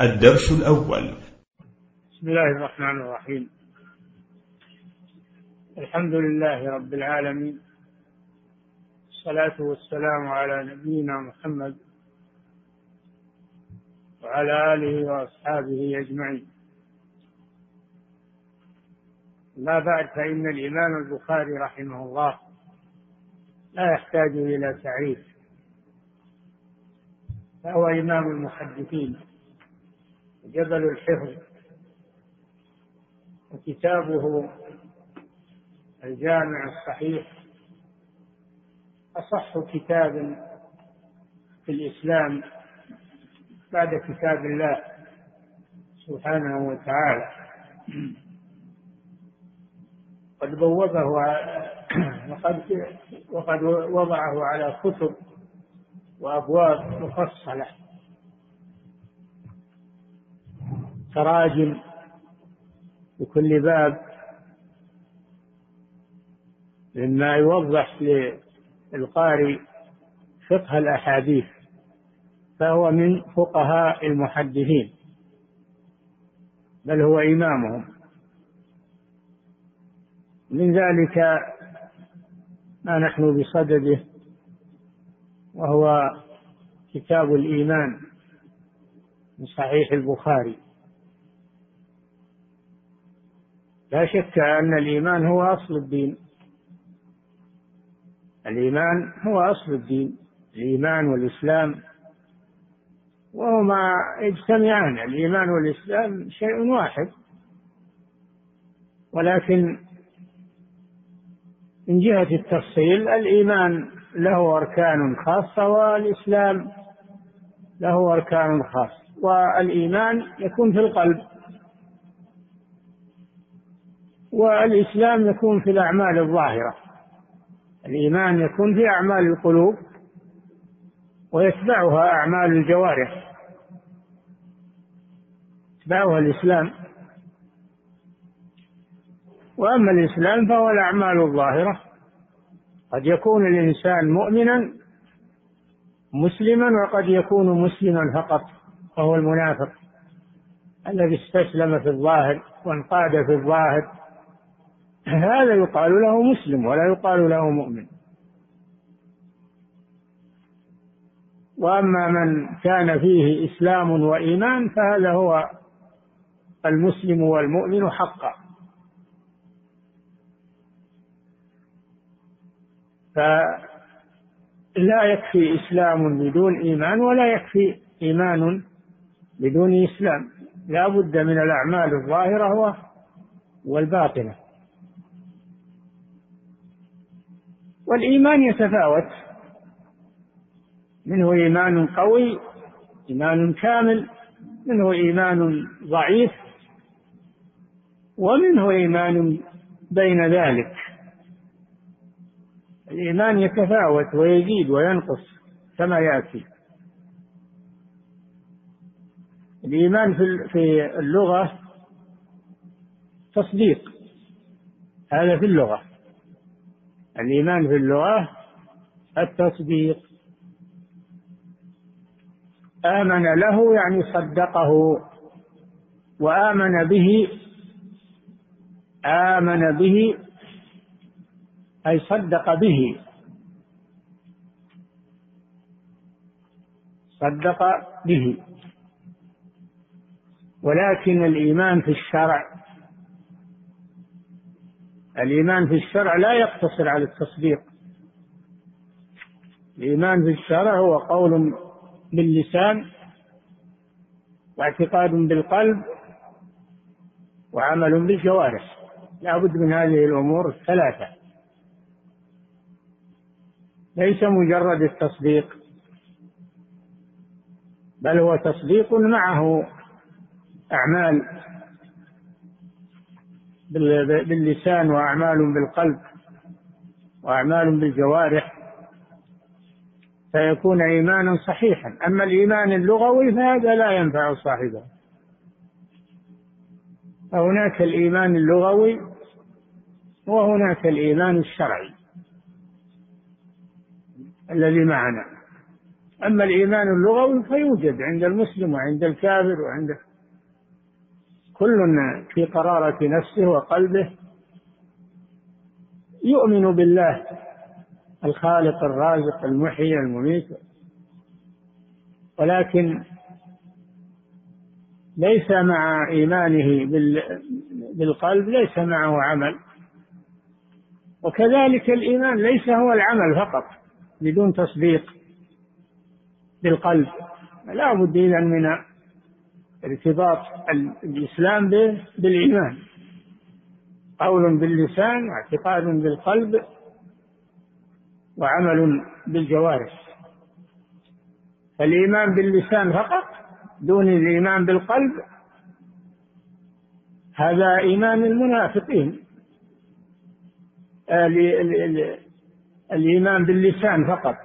الدرس الأول. بسم الله الرحمن الرحيم. الحمد لله رب العالمين. الصلاة والسلام على نبينا محمد وعلى آله وأصحابه أجمعين. ما بعد فإن الإمام البخاري رحمه الله لا يحتاج إلى تعريف فهو إمام المحدثين. جبل الحفظ. وكتابه الجامع الصحيح. أصح كتاب في الإسلام بعد كتاب الله سبحانه وتعالى. قد بوبه وقد وقد وضعه على كتب وأبواب مفصلة. تراجم لكل باب مما يوضح للقارئ فقه الأحاديث فهو من فقهاء المحدثين بل هو إمامهم. من ذلك ما نحن بصدده وهو كتاب الإيمان من صحيح البخاري. لا شك أن الإيمان هو أصل الدين. الإيمان هو أصل الدين. الإيمان والإسلام. وهما يجتمعان. الإيمان والإسلام شيء واحد. ولكن من جهة التفصيل الإيمان له أركان خاصة والإسلام له أركان خاصة. والإيمان يكون في القلب. والإسلام يكون في الأعمال الظاهرة. الإيمان يكون في أعمال القلوب ويتبعها أعمال الجوارح. يتبعها الإسلام. وأما الإسلام فهو الأعمال الظاهرة. قد يكون الإنسان مؤمنا مسلما وقد يكون مسلما فقط وهو المنافق الذي استسلم في الظاهر وانقاد في الظاهر. هذا يقال له مسلم ولا يقال له مؤمن. وأما من كان فيه إسلام وإيمان فهذا هو المسلم والمؤمن حقا. فلا يكفي إسلام بدون إيمان ولا يكفي إيمان بدون إسلام. لا بد من الأعمال الظاهرة والباطنة. والإيمان يتفاوت. منه إيمان قوي إيمان كامل. منه إيمان ضعيف. ومنه إيمان بين ذلك. الإيمان يتفاوت ويزيد وينقص كما يأتي. الإيمان في اللغة تصديق. هذا في اللغة. الإيمان في اللغة التصديق. آمن له يعني صدقه وآمن به آمن به أي صدق به. صدق به. ولكن الإيمان في الشرع الإيمان في الشرع لا يقتصر على التصديق. الإيمان في الشرع هو قول باللسان واعتقاد بالقلب وعمل بالجوارح. لا بد من هذه الأمور الثلاثة. ليس مجرد التصديق بل هو تصديق معه أعمال. باللسان وأعمال بالقلب وأعمال بالجوارح فيكون إيمانا صحيحا. أما الإيمان اللغوي فهذا لا ينفع صاحبه. فهناك الإيمان اللغوي وهناك الإيمان الشرعي الذي معنا. أما الإيمان اللغوي فيوجد عند المسلم وعند الكافر وعند كل في قرارة نفسه وقلبه يؤمن بالله الخالق الرازق المحيي المميت. ولكن ليس مع إيمانه بالقلب ليس معه عمل. وكذلك الإيمان ليس هو العمل فقط بدون تصديق بالقلب. لا بد إذا من ارتباط الإسلام بالإيمان. قول باللسان واعتقاد بالقلب وعمل بالجوارح. فالإيمان باللسان فقط دون الإيمان بالقلب هذا إيمان المنافقين. الإيمان باللسان فقط.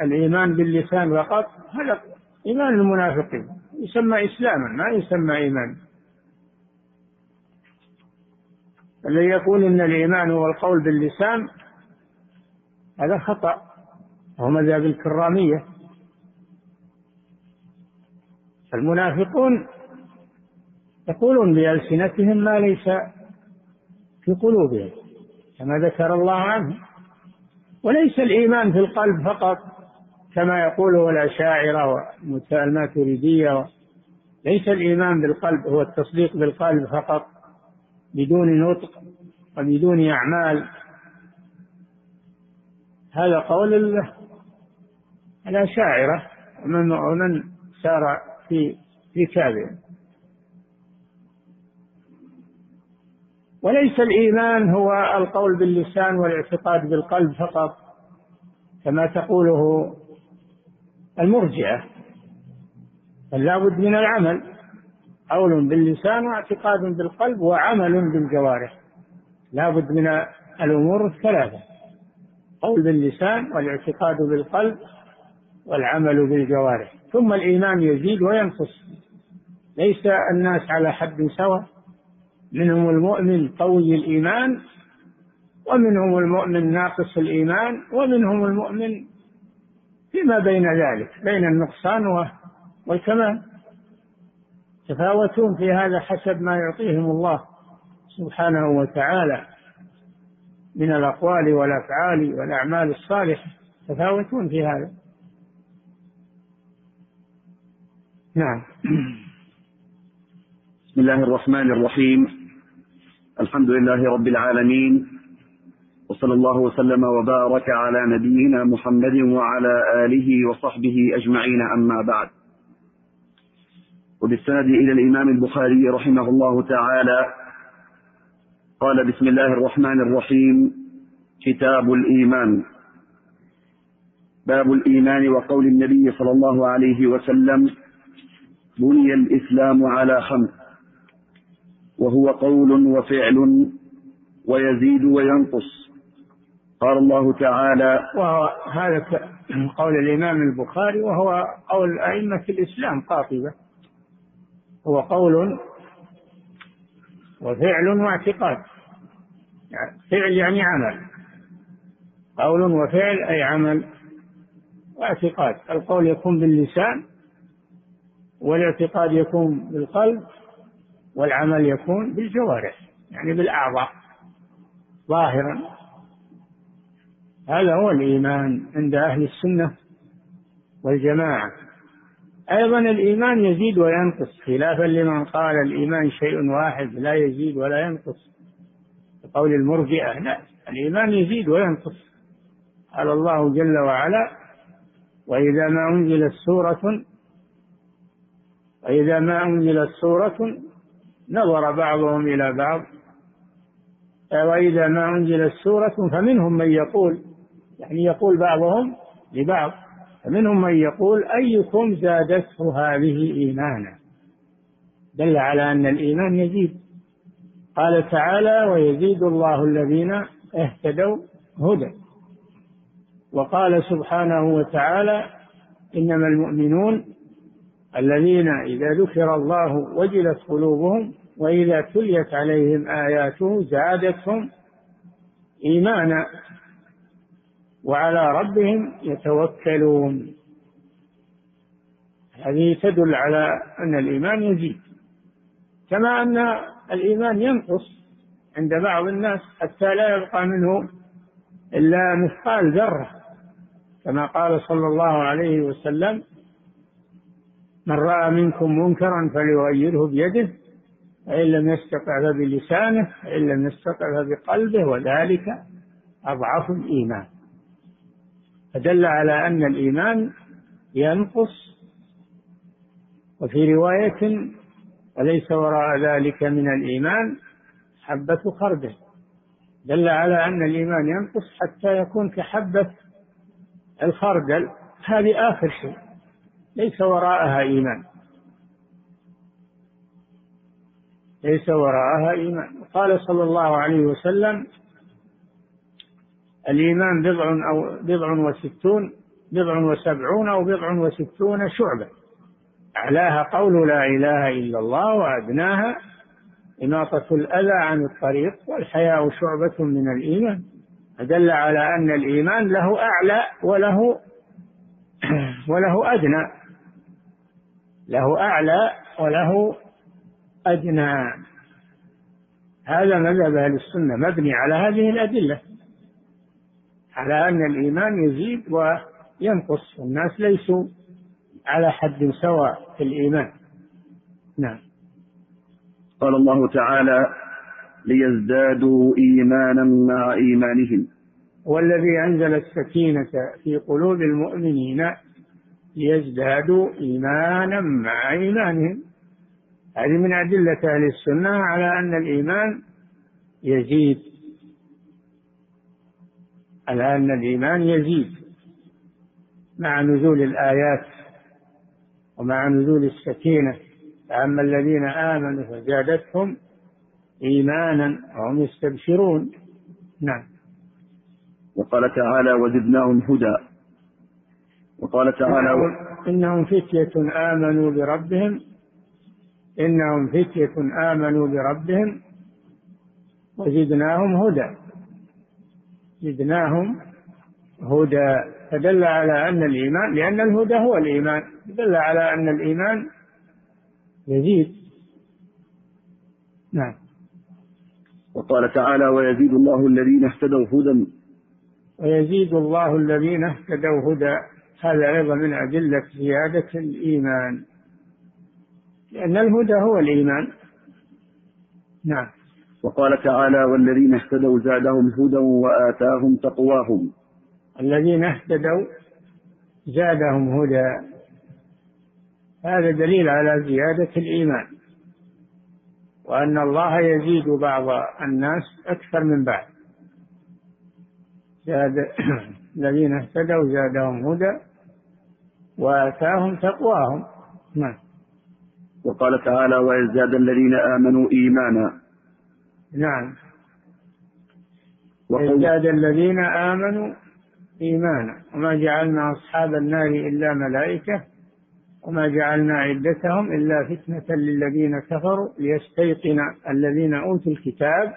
الإيمان باللسان فقط هذا إيمان المنافقين. يسمى إسلاما ما يسمى إيمان. الذي يقول إن الإيمان هو القول باللسان هذا خطأ. وهو مذهب الكرامية. المنافقون يقولون بألسنتهم ما ليس في قلوبهم كما ذكر الله عنه وليس الإيمان في القلب فقط. كما يقوله الأشاعرة والماتريدية ليس الإيمان بالقلب هو التصديق بالقلب فقط بدون نطق وبدون أعمال. هذا قول الأشاعرة ومن ومن سار في في كاذب. وليس الإيمان هو القول باللسان والاعتقاد بالقلب فقط كما تقوله المرجئة بل لابد من العمل. قول باللسان واعتقاد بالقلب وعمل بالجوارح. لابد من الأمور الثلاثة. قول باللسان والاعتقاد بالقلب والعمل بالجوارح. ثم الإيمان يزيد وينقص. ليس الناس على حد سواء. منهم المؤمن قوي الإيمان ومنهم المؤمن ناقص الإيمان ومنهم المؤمن فيما بين ذلك بين النقصان والكمال. يتفاوتون في هذا حسب ما يعطيهم الله سبحانه وتعالى من الأقوال والأفعال والأعمال الصالحة. يتفاوتون في هذا. نعم. بسم الله الرحمن الرحيم. الحمد لله رب العالمين. وصلى الله وسلم وبارك على نبينا محمد وعلى آله وصحبه أجمعين أما بعد. وبالسند إلى الإمام البخاري رحمه الله تعالى قال بسم الله الرحمن الرحيم كتاب الإيمان. باب الإيمان وقول النبي صلى الله عليه وسلم بني الإسلام على خمس وهو قول وفعل ويزيد وينقص. قال الله تعالى وهذا قول الإمام البخاري وهو قول أئمة الإسلام قاطبة. هو قول وفعل واعتقاد. فعل يعني عمل. قول وفعل أي عمل واعتقاد. القول يكون باللسان والاعتقاد يكون بالقلب والعمل يكون بالجوارح يعني بالأعضاء ظاهرا. هذا هو الإيمان عند أهل السنة والجماعة. أيضا الإيمان يزيد وينقص خلافا لمن قال الإيمان شيء واحد لا يزيد ولا ينقص. قول المرجئة لا الإيمان يزيد وينقص. قال الله جل وعلا وإذا ما أنزلت سورة وإذا ما أنزلت سورة نظر بعضهم إلى بعض. وإذا ما أنزلت سورة فمنهم من يقول يعني يقول بعضهم لبعض فمنهم من يقول أيكم زادته هذه إيمانا؟ دل على أن الإيمان يزيد. قال تعالى ويزيد الله الذين اهتدوا هدى. وقال سبحانه وتعالى إنما المؤمنون الذين إذا ذكر الله وجلت قلوبهم وإذا تليت عليهم آياته زادتهم إيمانا. وعلى ربهم يتوكلون. هذه تدل على أن الإيمان يزيد كما أن الإيمان ينقص عند بعض الناس حتى لا يبقى منه إلا مثقال ذرة. كما قال صلى الله عليه وسلم من رأى منكم منكرا فليغيره بيده فإن لم يستطع فبلسانه فإن لم يستطع فبقلبه وذلك أضعف الإيمان. فدل على أن الإيمان ينقص. وفي رواية وليس وراء ذلك من الإيمان؟ حبة خردل دل على أن الإيمان ينقص حتى يكون كحبة الخردل هذه آخر شيء. ليس وراءها إيمان. ليس وراءها إيمان. قال صلى الله عليه وسلم الإيمان بضع أو بضع وستون بضع وسبعون أو بضع وستون شعبة. أعلاها قول لا إله إلا الله وأدناها إماطة الأذى عن الطريق والحياء شعبة من الإيمان. فدل على أن الإيمان له أعلى وله وله أدنى. له أعلى وله أدنى. هذا مذهب أهل السنة مبني على هذه الأدلة. على أن الإيمان يزيد وينقص. والناس ليسوا على حد سواء في الإيمان. نعم. قال الله تعالى ليزدادوا إيمانا مع إيمانهم. والذي أنزل السكينة في قلوب المؤمنين ليزدادوا إيمانا مع إيمانهم. هذه من أدلة أهل السنة على أن الإيمان يزيد. على أن الإيمان يزيد مع نزول الآيات ومع نزول السكينة. فأما الذين آمنوا فزادتهم إيمانا وهم يستبشرون. نعم. وقال تعالى وزدناهم هدى. وقال تعالى إنهم فتية آمنوا بربهم. إنهم فتية آمنوا بربهم. وزدناهم هدى. زدناهم هدى. فدل على أن الإيمان لأن الهدى هو الإيمان. دل على أن الإيمان يزيد. نعم. وقال تعالى ويزيد الله الذين اهتدوا هدى. ويزيد الله الذين اهتدوا هدى. هذا أيضا من أدلة زيادة الإيمان. لأن الهدى هو الإيمان. نعم. وقال تعالى والذين اهتدوا زادهم هدى وآتاهم تقواهم. الذين اهتدوا زادهم هدى هذا دليل على زيادة الإيمان وأن الله يزيد بعض الناس أكثر من بعض. زاد الذين اهتدوا زادهم هدى وآتاهم تقواهم. نعم. وقال تعالى ويزداد الذين آمنوا إيمانا نعم. ويزداد الذين آمنوا إيمانا. وما جعلنا أصحاب النار إلا ملائكة. وما جعلنا عدتهم إلا فتنة للذين كفروا ليستيقن الذين أوتوا الكتاب.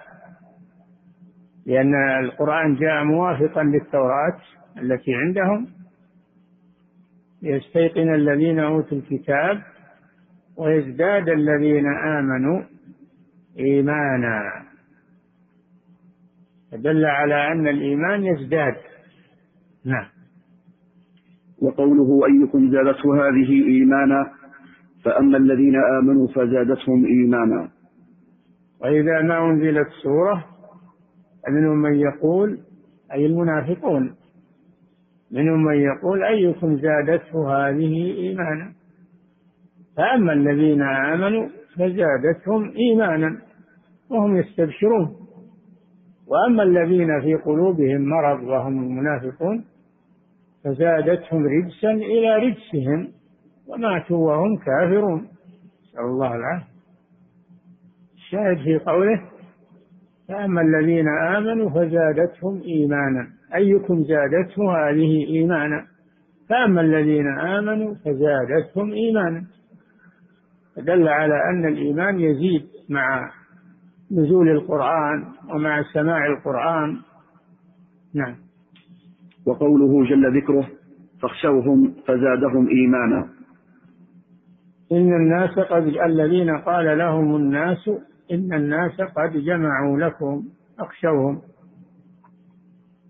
لأن القرآن جاء موافقا للتوراة التي عندهم. ليستيقن الذين أوتوا الكتاب. ويزداد الذين آمنوا إيمانا. فدل على أن الإيمان يزداد. نعم. وقوله أيكم زادته هذه إيمانا فأما الذين آمنوا فزادتهم إيمانا. وإذا ما أنزلت سورة فمنهم من يقول أي المنافقون منهم من يقول أيكم زادته هذه إيمانا. فأما الذين آمنوا فزادتهم إيمانا وهم يستبشرون. وأما الذين في قلوبهم مرض وهم المنافقون فزادتهم رجسا إلى رجسهم وماتوا وهم كافرون. نسأل الله العافية. الشاهد في قوله فأما الذين آمنوا فزادتهم إيمانا. أيكم زادته هذه إيمانا؟ فأما الذين آمنوا فزادتهم إيمانا. فدل على أن الإيمان يزيد مع نزول القرآن ومع سماع القرآن. نعم. وقوله جل ذكره فاخشوهم فزادهم إيمانا. إن الناس قد الذين قال لهم الناس إن الناس قد جمعوا لكم فاخشوهم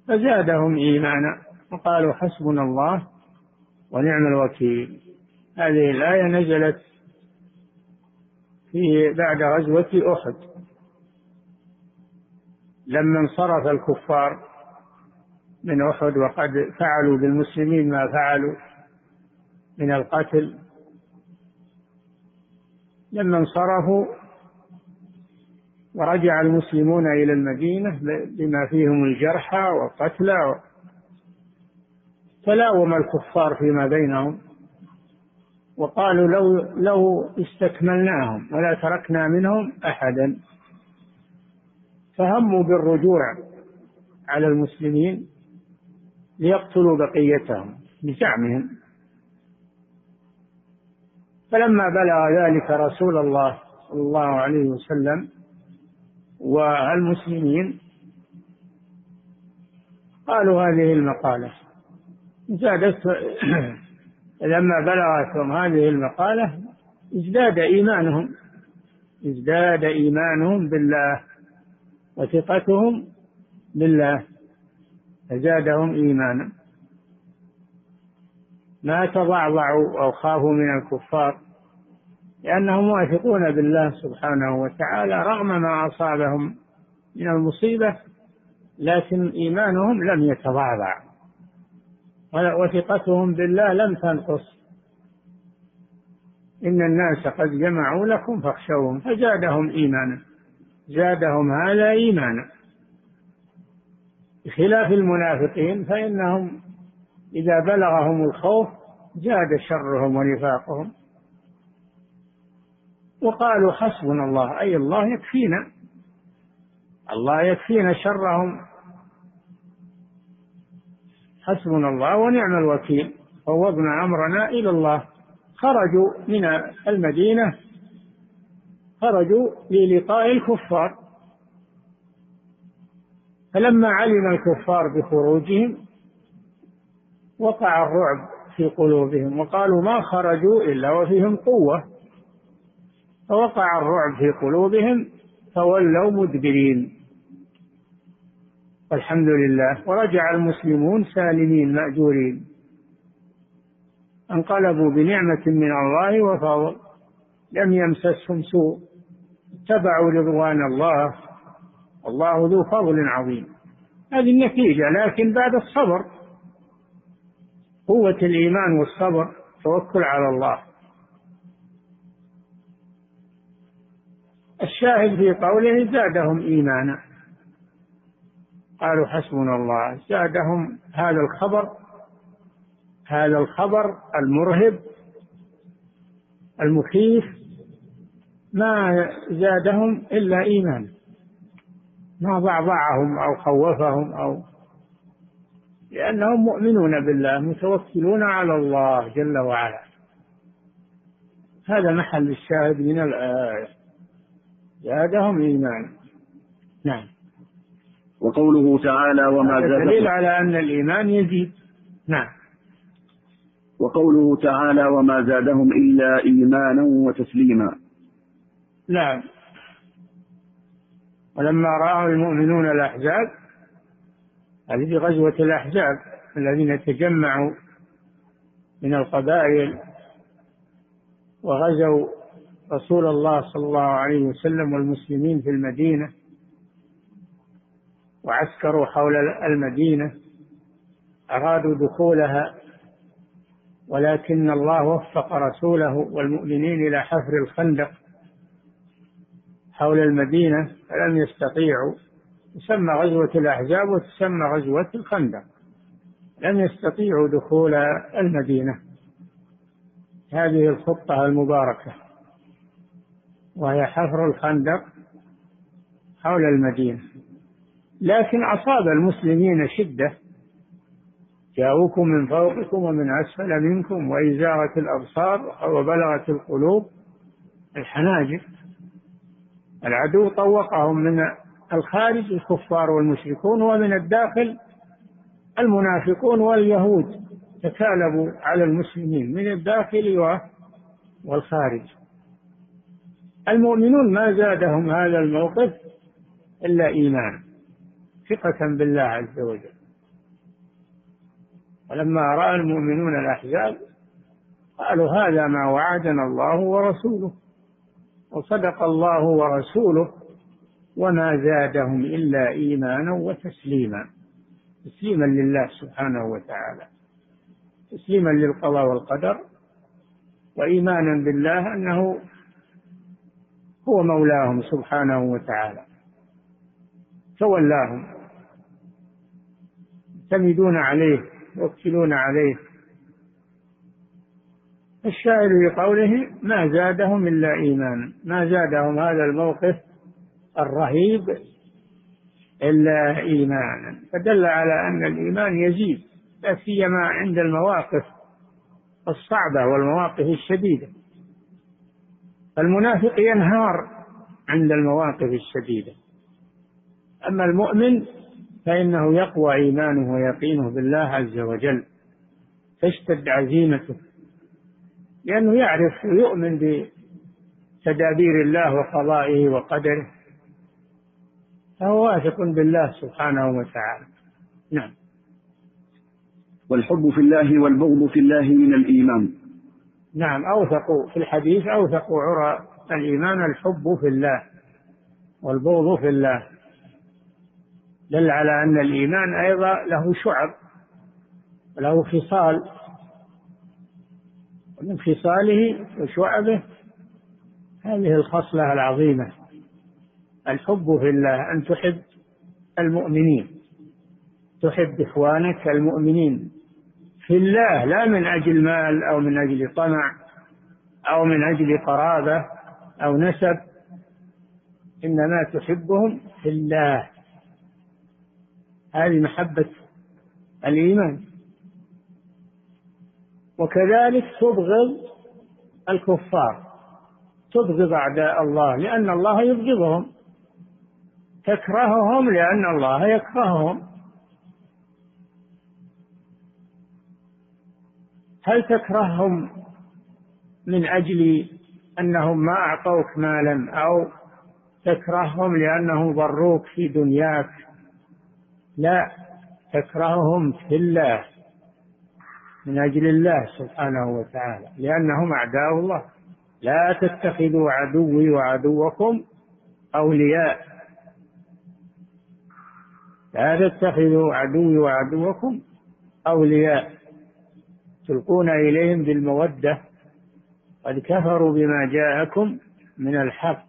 فزادهم إيمانا. وقالوا حسبنا الله ونعم الوكيل. هذه الآية نزلت في بعد غزوة أحد. لما انصرف الكفار من أحد وقد فعلوا بالمسلمين ما فعلوا من القتل لما انصرفوا ورجع المسلمون إلى المدينة بما فيهم الجرحى والقتلى تلاوم الكفار فيما بينهم وقالوا لو لو استكملناهم ولا تركنا منهم أحدا. فهموا بالرجوع على المسلمين ليقتلوا بقيتهم بزعمهم. فلما بلغ ذلك رسول الله صلى الله عليه وسلم والمسلمين قالوا هذه المقالة. زادت لما بلغتهم هذه المقالة ازداد إيمانهم. ازداد إيمانهم بالله. وثقتهم بالله فزادهم إيمانا. ما تضعضعوا أو خافوا من الكفار لأنهم واثقون بالله سبحانه وتعالى رغم ما أصابهم من المصيبة لكن إيمانهم لم يتضعضع. وثقتهم بالله لم تنقص. إن الناس قد جمعوا لكم فاخشوهم فزادهم إيمانا. زادهم هذا إيمانا. بخلاف المنافقين فإنهم إذا بلغهم الخوف زاد شرهم ونفاقهم. وقالوا حسبنا الله أي الله يكفينا. الله يكفينا شرهم. حسبنا الله ونعم الوكيل. فوضنا أمرنا إلى الله. خرجوا من المدينة خرجوا للقاء الكفار. فلما علم الكفار بخروجهم وقع الرعب في قلوبهم وقالوا ما خرجوا إلا وفيهم قوة. فوقع الرعب في قلوبهم فولوا مدبرين. والحمد لله. ورجع المسلمون سالمين مأجورين. انقلبوا بنعمة من الله وفضل لم يمسسهم سوء. اتبعوا رضوان الله الله ذو فضل عظيم. هذه النتيجة لكن بعد الصبر قوة الإيمان والصبر توكل على الله. الشاهد في قوله زادهم إيمانا. قالوا حسبنا الله زادهم هذا الخبر هذا الخبر المرهب المخيف ما زادهم إلا إيمان. ما ضعضعهم أو خوفهم أو لأنهم مؤمنون بالله متوكلون على الله جل وعلا. هذا محل الشاهد من الآية. زادهم إيمانا نعم. وقوله تعالى وما زادهم دليل على أن الإيمان يزيد. نعم. وقوله تعالى وما زادهم إلا إيمانا وتسليما. نعم. ولما رأى المؤمنون الأحزاب هذه في غزوة الأحزاب الذين تجمعوا من القبائل وغزوا رسول الله صلى الله عليه وسلم والمسلمين في المدينة وعسكروا حول المدينة أرادوا دخولها ولكن الله وفق رسوله والمؤمنين إلى حفر الخندق. حول المدينة فلم يستطيعوا. تسمى غزوة الأحزاب وتسمى غزوة الخندق. لم يستطيعوا دخول المدينة. هذه الخطة المباركة. وهي حفر الخندق حول المدينة. لكن أصاب المسلمين شدة. جاءوكم من فوقكم ومن أسفل منكم وإزاغت الأبصار وبلغت القلوب الحناجر. العدو طوقهم من الخارج الكفار والمشركون ومن الداخل المنافقون واليهود تكالبوا على المسلمين من الداخل والخارج. المؤمنون ما زادهم هذا الموقف إلا إيمان ثقة بالله عز وجل. ولما رأى المؤمنون الأحزاب قالوا هذا ما وعدنا الله ورسوله. وصدق الله ورسوله وما زادهم إلا إيمانا وتسليما. تسليما لله سبحانه وتعالى. تسليما للقضاء والقدر. وإيمانا بالله أنه هو مولاهم سبحانه وتعالى. تولاهم. يعتمدون عليه يوكلون عليه. الشاعر في قوله ما زادهم إلا إيمانا ما زادهم هذا الموقف الرهيب إلا إيمانا فدل على أن الإيمان يزيد لا سيما عند المواقف الصعبة والمواقف الشديدة. المنافق ينهار عند المواقف الشديدة. أما المؤمن فإنه يقوى إيمانه ويقينه بالله عز وجل تشتد عزيمته. لأنه يعرف ويؤمن بتدابير الله وقضائه وقدره. فهو واثق بالله سبحانه وتعالى. نعم. والحب في الله والبغض في الله من الإيمان. نعم أوثق في الحديث أوثق عرى الإيمان الحب في الله والبغض في الله. دل على أن الإيمان أيضا له شعب وله خصال ومن خصاله وشعبه. هذه الخصلة العظيمة. الحب في الله. أن تحب المؤمنين. تحب إخوانك المؤمنين. في الله. لا من أجل مال أو من أجل طمع أو من أجل قرابة أو نسب. إنما تحبهم في الله. هذه محبة الإيمان. وكذلك تبغض الكفار. تبغض أعداء الله لأن الله يبغضهم. تكرههم لأن الله يكرههم. هل تكرههم من أجل أنهم ما أعطوك مالا أو تكرههم لأنهم ضروك في دنياك؟ لا تكرههم في الله. من أجل الله سبحانه وتعالى لأنهم أعداء الله. لا تتخذوا عدوي وعدوكم أولياء. لا تتخذوا عدوي وعدوكم أولياء. تلقون إليهم بالمودة. قد كفروا بما جاءكم من الحق.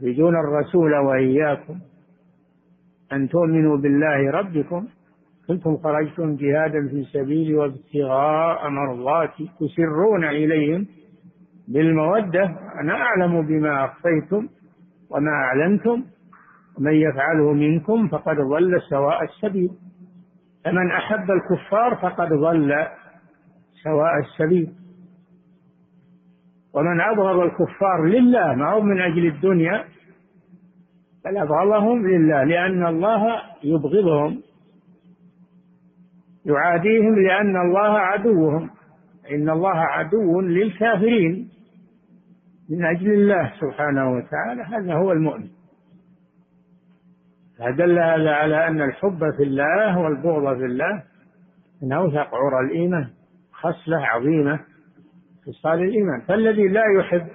يخرجون الرسول وإياكم أن تؤمنوا بالله ربكم. كنتم خرجتم جهادا في سبيلي وابتغاء مرضاتي تسرون إليهم بالمودة. أنا أعلم بما أخفيتم وما أعلنتم. ومن يفعله منكم فقد ضل سواء السبيل. فمن أحب الكفار فقد ضل سواء السبيل. ومن أبغض الكفار لله ما هو من أجل الدنيا؟ بل أبغضهم لله لأن الله يبغضهم. يعاديهم لأن الله عدوهم. إن الله عدو للكافرين من أجل الله سبحانه وتعالى. هذا هو المؤمن. فدل هذا على أن الحب في الله والبغض في الله من أوثق عرى الإيمان خصلة عظيمة خصال الإيمان. فالذي لا يحب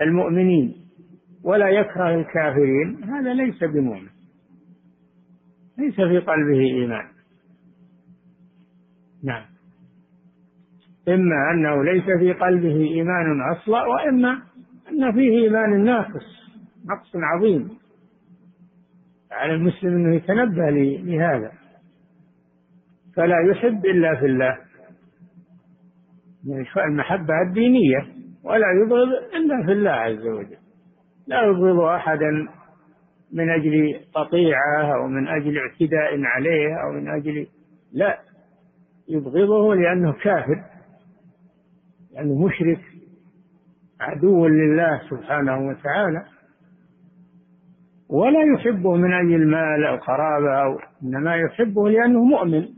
المؤمنين ولا يكره الكافرين هذا ليس بمؤمن ليس في قلبه إيمان. نعم. إما أنه ليس في قلبه إيمان أصلا وإما أن فيه إيمان ناقص نقص عظيم. على المسلم أنه يتنبه لهذا. فلا يحب إلا في الله. يعني المحبة الدينية ولا يبغض إلا في الله عز وجل. لا يبغض أحدا من أجل قطيعة أو من أجل اعتداء عليه أو من أجل لا. يبغضه لأنه كافر لأنه مشرك عدو لله سبحانه وتعالى. ولا يحبه من أجل المال أو قرابة أو إنما يحبه لأنه مؤمن.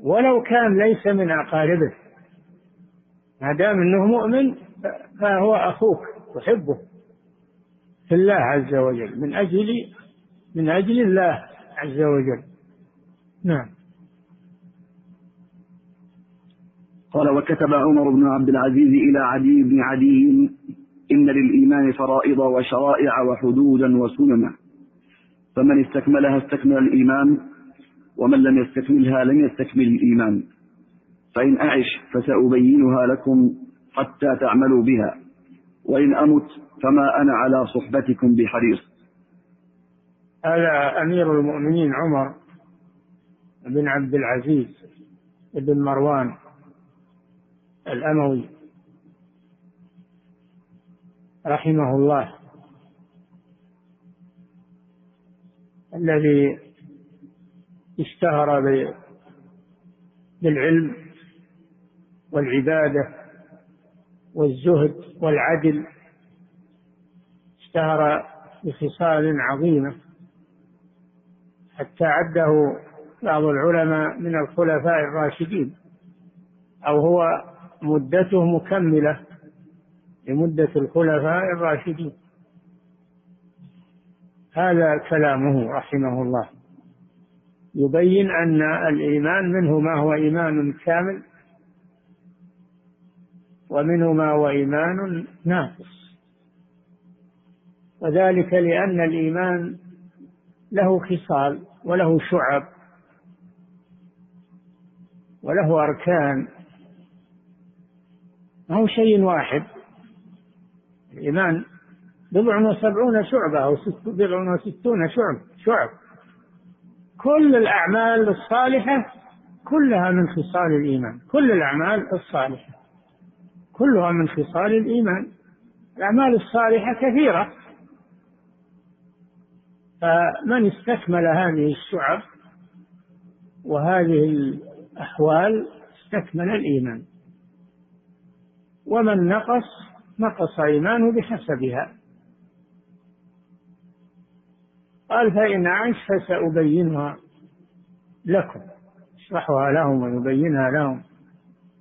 ولو كان ليس من أقاربه ما دام إنه مؤمن فهو أخوك تحبه في الله عز وجل من أجل من أجل الله عز وجل. نعم. قال وكتب عمر بن عبد العزيز إلى عدي بن عدي إن للإيمان فرائض وشرائع وحدودا وسننا. فمن استكملها استكمل الإيمان ومن لم يستكملها لم يستكمل الإيمان. فإن أعش فسأبينها لكم حتى تعملوا بها. وإن أمت فما أنا على صحبتكم بحريص. هذا أمير المؤمنين عمر بن عبد العزيز بن مروان. الأموي رحمه الله الذي اشتهر بالعلم والعبادة والزهد والعدل اشتهر بخصال عظيمة حتى عده بعض العلماء من الخلفاء الراشدين أو هو مدته مكملة لمدة الخلفاء الراشدين. هذا كلامه رحمه الله. يبين أن الإيمان منه ما هو إيمان كامل ومنه ما هو إيمان ناقص. وذلك لأن الإيمان له خصال وله شعب وله أركان ما هو شيء واحد. الإيمان بضع وسبعون شعبة أو بضع وستون شعب شعب. كل الأعمال الصالحة كلها من خصال الإيمان. كل الأعمال الصالحة كلها من خصال الإيمان. الأعمال الصالحة كثيرة. فمن استكمل هذه الشعب وهذه الأحوال استكمل الإيمان. ومن نقص نقص إيمانه بحسبها. قال فإن عش فسأبينها لكم. اشرحها لهم ويبينها لهم.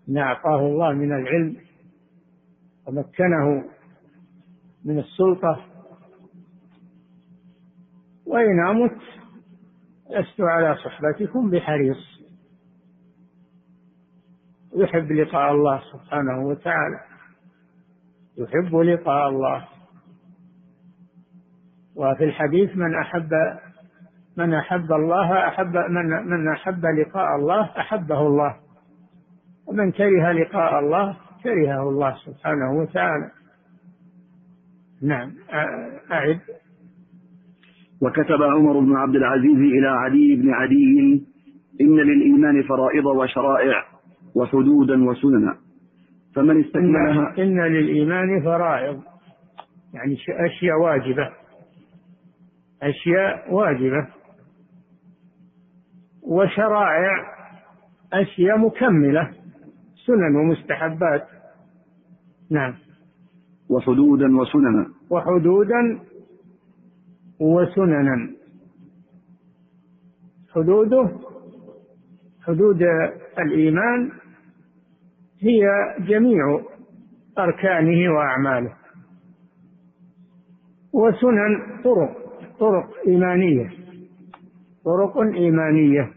ما أعطاه الله من العلم ومكنه من السلطة. وإن أمت لست على صحبتكم بحريص. يحب لقاء الله سبحانه وتعالى. يحب لقاء الله. وفي الحديث من أحب من أحب الله أحب من من أحب لقاء الله أحبه الله. ومن كره لقاء الله كرهه الله سبحانه وتعالى. نعم. أعد. وكتب عمر بن عبد العزيز إلى علي بن عدي إن للإيمان فرائض وشرائع. وحدودا وسننا. فمن استكملها إن للإيمان فرائض. يعني أشياء واجبة. أشياء واجبة. وشرائع أشياء مكملة. سنن ومستحبات. نعم. وحدودا وسننا. وحدودا وسننا. حدوده حدود الإيمان هي جميع أركانه وأعماله. وسنن طرق طرق إيمانية طرق إيمانية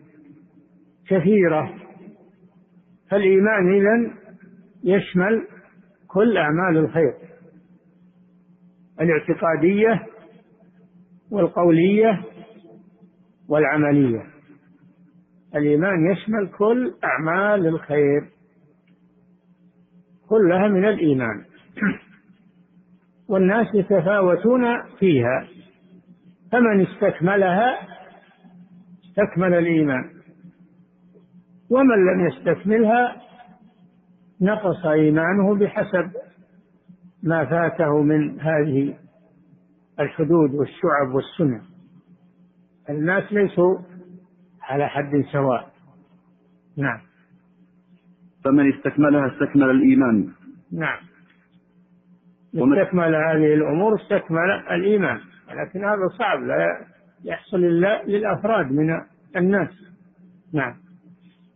كثيرة. فالإيمان إذن يشمل كل أعمال الخير الاعتقادية والقولية والعملية. الإيمان يشمل كل أعمال الخير كلها من الإيمان. والناس يتفاوتون فيها فمن استكملها استكمل الإيمان ومن لم يستكملها نقص إيمانه بحسب ما فاته من هذه الحدود والشعب والسنن الناس ليسوا على حد سواء. نعم. فمن استكملها استكمل الإيمان. نعم. استكمل هذه الأمور استكمل الإيمان. لكن هذا صعب لا يحصل إلا للأفراد من الناس. نعم.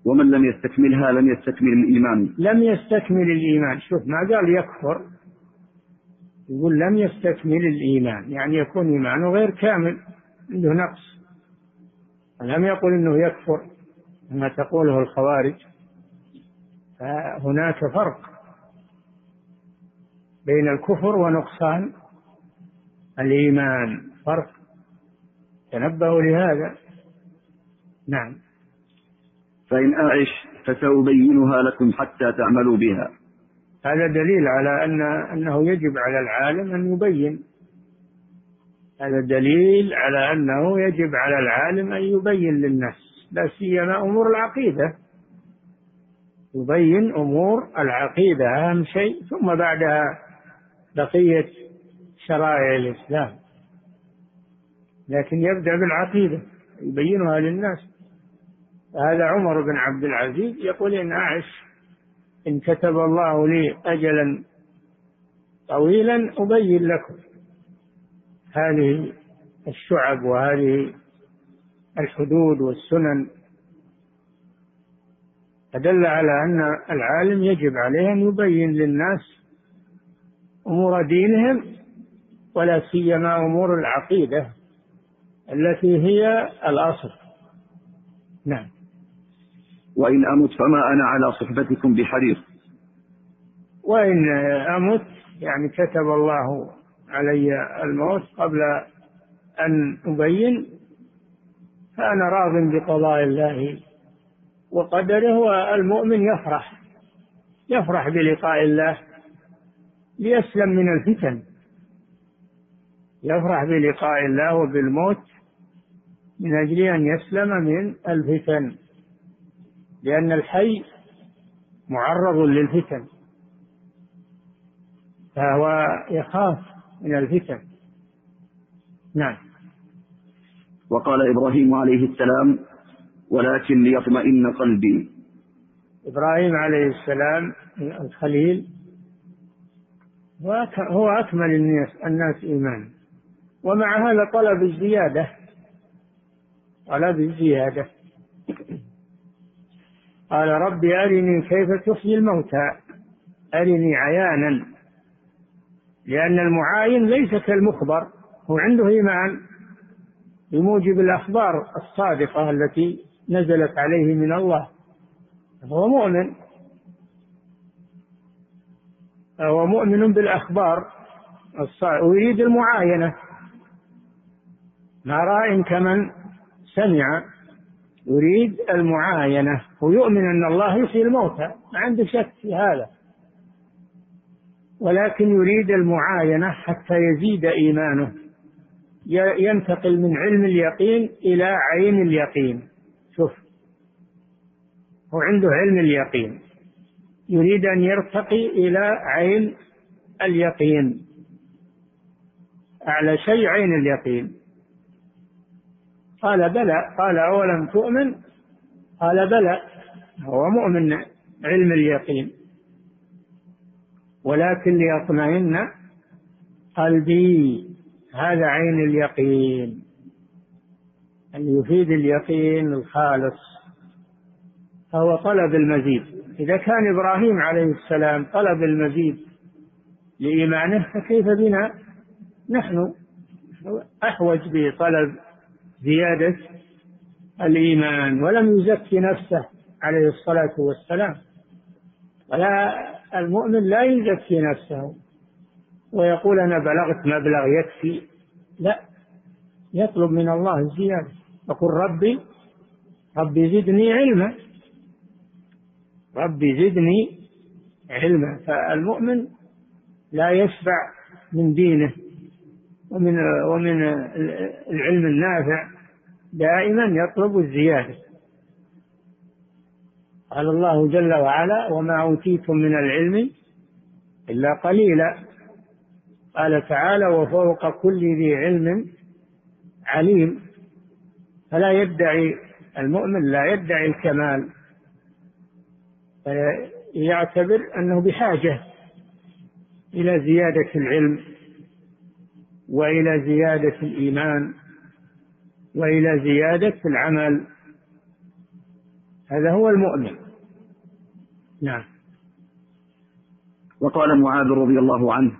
ومن لم يستكملها لم يستكمل الإيمان. لم يستكمل الإيمان. شوف ما قال يكفر يقول لم يستكمل الإيمان. يعني يكون إيمانه غير كامل عنده نقص. لم يقل إنه يكفر كما تقوله الخوارج فهناك فرق بين الكفر ونقصان الإيمان. فرق تنبهوا لهذا. نعم. فإن أعش فسأبينها لكم حتى تعملوا بها. هذا دليل على أن أنه يجب على العالم أن يبين هذا دليل على أنه يجب على العالم أن يبين للناس لا سيما أمور العقيدة. يبين أمور العقيدة أهم شيء. ثم بعدها بقية شرائع الإسلام. لكن يبدأ بالعقيدة يبينها للناس. هذا عمر بن عبد العزيز يقول إن أعش إن كتب الله لي أجلا طويلا أبين لكم. هذه الشعب وهذه الحدود والسنن فدل على أن العالم يجب عليه أن يبين للناس أمور دينهم ولا سيما أمور العقيدة التي هي الأصل. نعم. وإن أمت فما أنا على صحبتكم بحريص. وإن أمت يعني كتب الله علي الموت قبل أن أبين فأنا راض بقضاء الله وقدره والمؤمن يفرح يفرح بلقاء الله ليسلم من الفتن. يفرح بلقاء الله وبالموت من أجل أن يسلم من الفتن لأن الحي معرض للفتن. فهو يخاف من الفتن. نعم. وقال إبراهيم عليه السلام ولكن ليطمئن قلبي. إبراهيم عليه السلام الخليل. هو أكمل الناس الناس إيمانا. ومع هذا طلب الزيادة. طلب الزيادة. قال رب أرني كيف تحيي الموتى. أرني عيانا. لأن المعاين ليس كالمخبر هو عنده إيمان بموجب الأخبار الصادقة التي نزلت عليه من الله. هو مؤمن. هو مؤمن بالأخبار الصادقة ويريد المعاينة. ما راء كمن سمع يريد المعاينة ويؤمن أن الله يحيي الموتى. ما عنده شك في هذا. ولكن يريد المعاينة حتى يزيد إيمانه. ينتقل من علم اليقين إلى عين اليقين. شوف. هو عنده علم اليقين. يريد أن يرتقي إلى عين اليقين. أعلى شيء عين اليقين. قال بلى. قال أولم تؤمن؟ قال بلى. هو مؤمن علم اليقين. ولكن ليطمئن قلبي هذا عين اليقين. أن يفيد اليقين الخالص. فهو طلب المزيد. إذا كان إبراهيم عليه السلام طلب المزيد لإيمانه فكيف بنا؟ نحن أحوج بطلب زيادة الإيمان ولم يزكي نفسه عليه الصلاة والسلام. ولا المؤمن لا يزكي نفسه ويقول أنا بلغت مبلغ يكفي. لا يطلب من الله الزيادة. يقول ربي ربي زدني علما. ربي زدني علما. فالمؤمن لا يشبع من دينه ومن ومن العلم النافع. دائما يطلب الزيادة. قال الله جل وعلا وما أوتيتم من العلم إلا قليلا. قال تعالى وفوق كل ذي علم عليم. فلا يدعي المؤمن لا يدعي الكمال. يعتبر أنه بحاجة إلى زيادة العلم وإلى زيادة الإيمان وإلى زيادة العمل. هذا هو المؤمن. نعم. وقال معاذ رضي الله عنه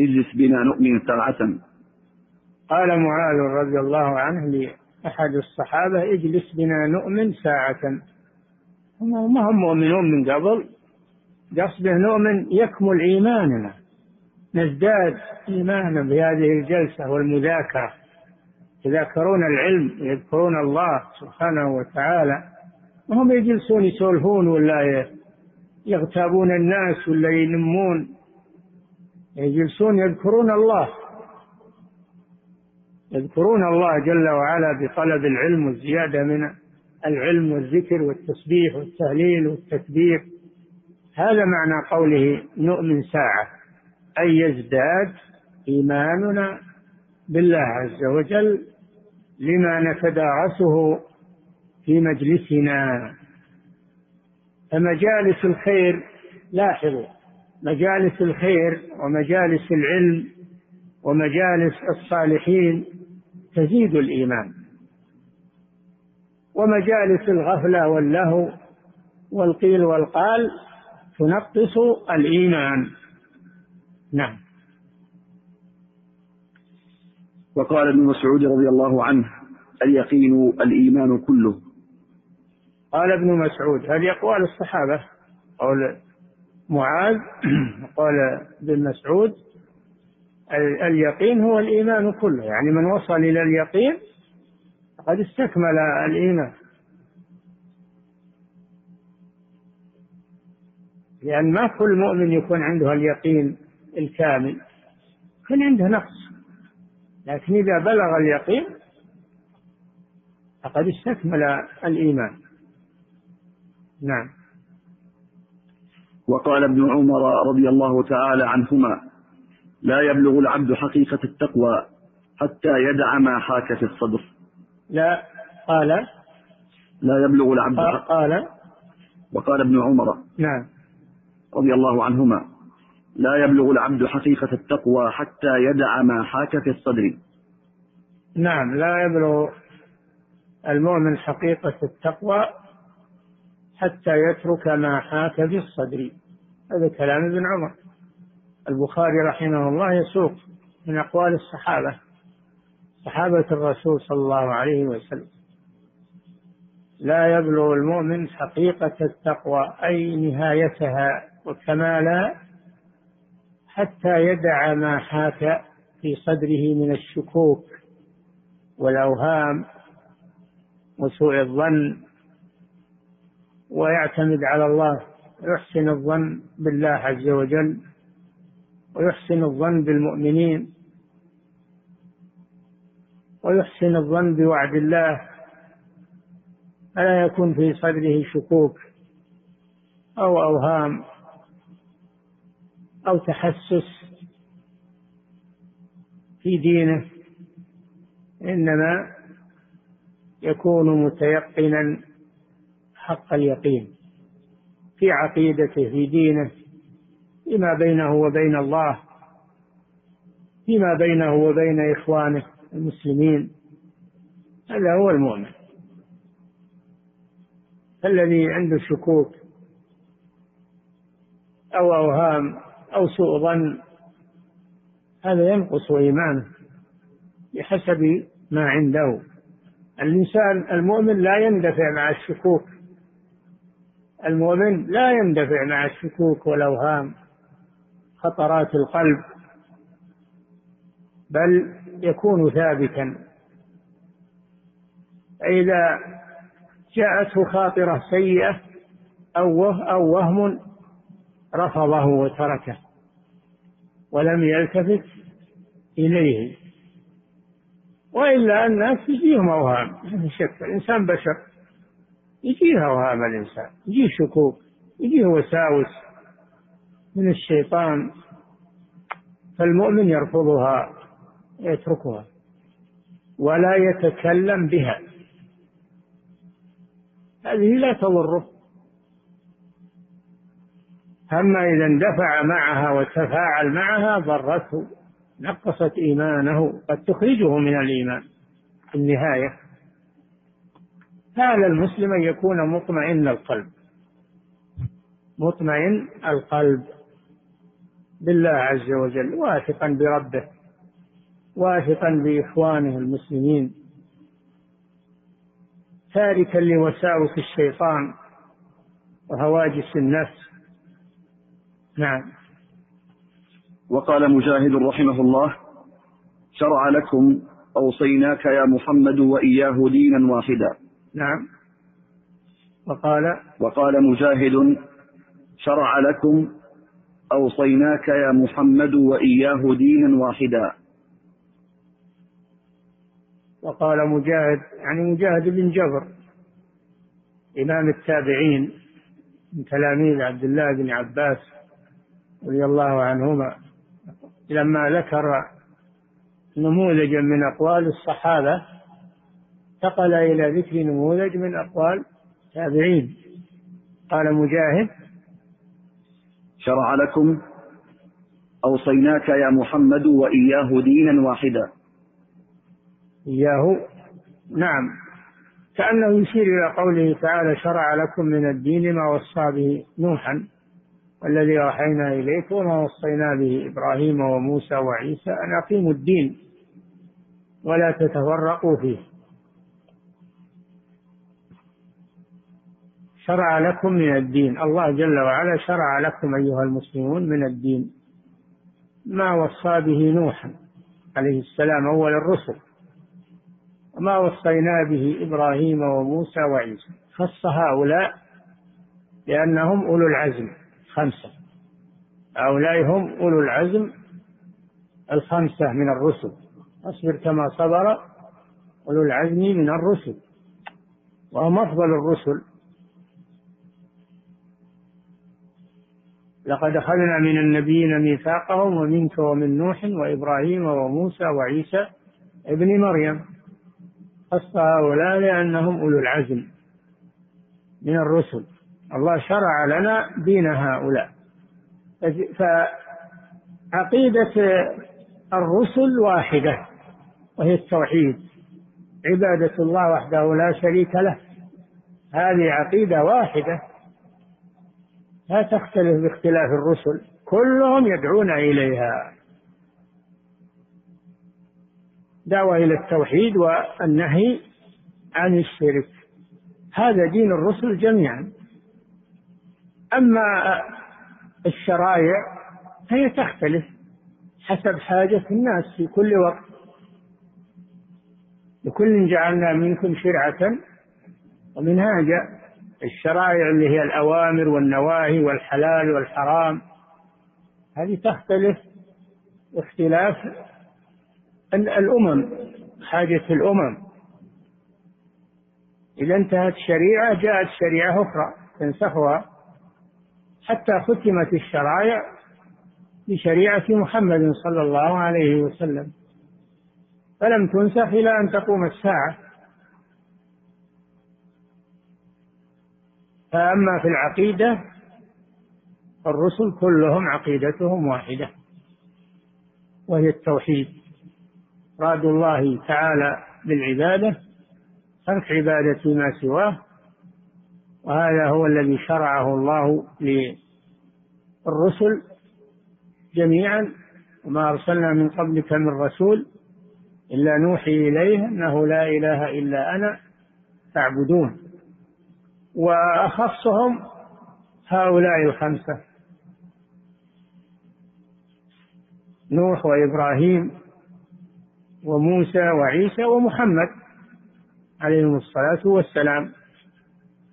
اجلس بنا نؤمن ساعة. قال معاذ رضي الله عنه لأحد الصحابة اجلس بنا نؤمن ساعة. ما هم مؤمنون من قبل؟ قصده نؤمن يكمل إيماننا. نزداد إيمانا بهذه الجلسة والمذاكرة. يذاكرون العلم يذكرون الله سبحانه وتعالى. وهم يجلسون يسولفون ولا يغتابون الناس ولا ينمون. يجلسون يذكرون الله. يذكرون الله جل وعلا بطلب العلم والزيادة من العلم والذكر والتسبيح والتهليل والتكبير هذا معنى قوله نؤمن ساعة أي يزداد إيماننا بالله عز وجل لما نتدارسه في مجلسنا. فمجالس الخير لاحظوا مجالس الخير ومجالس العلم ومجالس الصالحين تزيد الإيمان. ومجالس الغفلة واللهو والقيل والقال تنقص الإيمان. نعم. وقال ابن مسعود رضي الله عنه اليقين الإيمان كله. قال ابن مسعود هذه أقوال الصحابة؟ قول معاذ قال ابن مسعود اليقين هو الإيمان كله يعني من وصل إلى اليقين قد استكمل الإيمان. لأن ما كل مؤمن يكون عنده اليقين الكامل يكون عنده نقص لكن إذا بلغ اليقين فقد استكمل الإيمان. نعم. وقال ابن عمر رضي الله تعالى عنهما لا يبلغ العبد حقيقة التقوى حتى يدع ما حاك في الصدر. لا قال. لا يبلغ العبد قال وقال ابن عمر نعم. رضي الله عنهما لا يبلغ العبد حقيقة التقوى حتى يدع ما حاك في الصدر. نعم لا يبلغ المؤمن حقيقة التقوى حتى يترك ما حاك في الصدر. هذا كلام ابن عمر. البخاري رحمه الله يسوق من أقوال الصحابة صحابة الرسول صلى الله عليه وسلم. لا يبلغ المؤمن حقيقة التقوى أي نهايتها وكمالها حتى يدع ما حاك في صدره من الشكوك والأوهام وسوء الظن ويعتمد على الله. ويحسن الظن بالله عز وجل ويحسن الظن بالمؤمنين ويحسن الظن بوعد الله. فلا يكون في صدره شكوك أو أوهام أو تحسس في دينه. إنما يكون متيقنا حق اليقين في عقيدته في دينه فيما بينه وبين الله فيما بينه وبين إخوانه المسلمين. هذا هو المؤمن. الذي عنده شكوك أو أوهام أو سوء ظن هذا ينقص إيمانه بحسب ما عنده. الإنسان المؤمن لا يندفع مع الشكوك. المؤمن لا يندفع مع الشكوك والأوهام خطرات القلب بل يكون ثابتا. فإذا جاءته خاطرة سيئة أو أو وهم رفضه وتركه ولم يلتفت إليه. وإلا الناس يجيهم أوهام ما شك الإنسان بشر. يجيه أوهام الإنسان. يجيه شكوك يجيه وساوس من الشيطان فالمؤمن يرفضها يتركها ولا يتكلم بها. هذه لا تضره. أما إذا اندفع معها وتفاعل معها ضرته نقصت إيمانه قد تخرجه من الإيمان في النهاية. فعلى المسلم أن يكون مطمئن القلب. مطمئن القلب بالله عز وجل واثقا بربه واثقا بإخوانه المسلمين. تاركا لوساوس الشيطان وهواجس النفس. نعم. وقال مجاهد رحمه الله شرع لكم أوصيناك يا محمد وإياه دينا واحدا. نعم. وقال وقال مجاهد شرع لكم أوصيناك يا محمد وإياه دينا واحدا. وقال مجاهد يعني مجاهد بن جبر إمام التابعين من تلاميذ عبد الله بن عباس رضي الله عنهما لما ذكر نموذجا من أقوال الصحابة انتقل إلى ذكر نموذج من أقوال التابعين قال مجاهد شرع لكم أوصيناك يا محمد وإياه دينا واحدا. إياه؟ نعم. كأنه يشير إلى قوله تعالى شرع لكم من الدين ما وصى به نوحا والذي أوحينا إليك وما وصينا به إبراهيم وموسى وعيسى أن أقيموا الدين ولا تتفرقوا فيه. شرع لكم من الدين. الله جل وعلا شرع لكم أيها المسلمون من الدين. ما وصى به نوحا عليه السلام أول الرسل. وما وصينا به إبراهيم وموسى وعيسى. خص هؤلاء لأنهم أولو العزم. خمسة. هؤلاء هم أولو العزم الخمسة من الرسل. أصبر كما صبر أولو العزم من الرسل. وهم أفضل الرسل. لقد أخذنا من النبيين ميثاقهم ومنك ومن نوح وإبراهيم وموسى وعيسى ابن مريم. خص هؤلاء لأنهم أولو العزم من الرسل. الله شرع لنا دين هؤلاء. فعقيدة الرسل واحدة وهي التوحيد. عبادة الله وحده لا شريك له. هذه عقيدة واحدة. لا تختلف باختلاف الرسل كلهم يدعون إليها. دعوة إلى التوحيد والنهي عن الشرك. هذا دين الرسل جميعا. أما الشرائع فهي تختلف حسب حاجة الناس في كل وقت. لكل جعلنا منكم شرعة ومنهاجا. الشرائع اللي هي الأوامر والنواهي والحلال والحرام هذه تختلف اختلاف الأمم حاجة الأمم. إذا انتهت شريعة جاءت شريعة أخرى تنسخها. حتى ختمت الشرائع بشريعة محمد صلى الله عليه وسلم. فلم تنسخ إلى أن تقوم الساعة. فأما في العقيدة الرسل كلهم عقيدتهم واحدة وهي التوحيد. راد الله تعالى بالعبادة ترك عبادة ما سواه وهذا هو الذي شرعه الله للرسل جميعا. وما أرسلنا من قبلك من رسول إلا نوحي إليه أنه لا إله إلا أنا فاعبدون. وأخصهم هؤلاء الخمسة. نوح وإبراهيم وموسى وعيسى ومحمد عليهم الصلاة والسلام.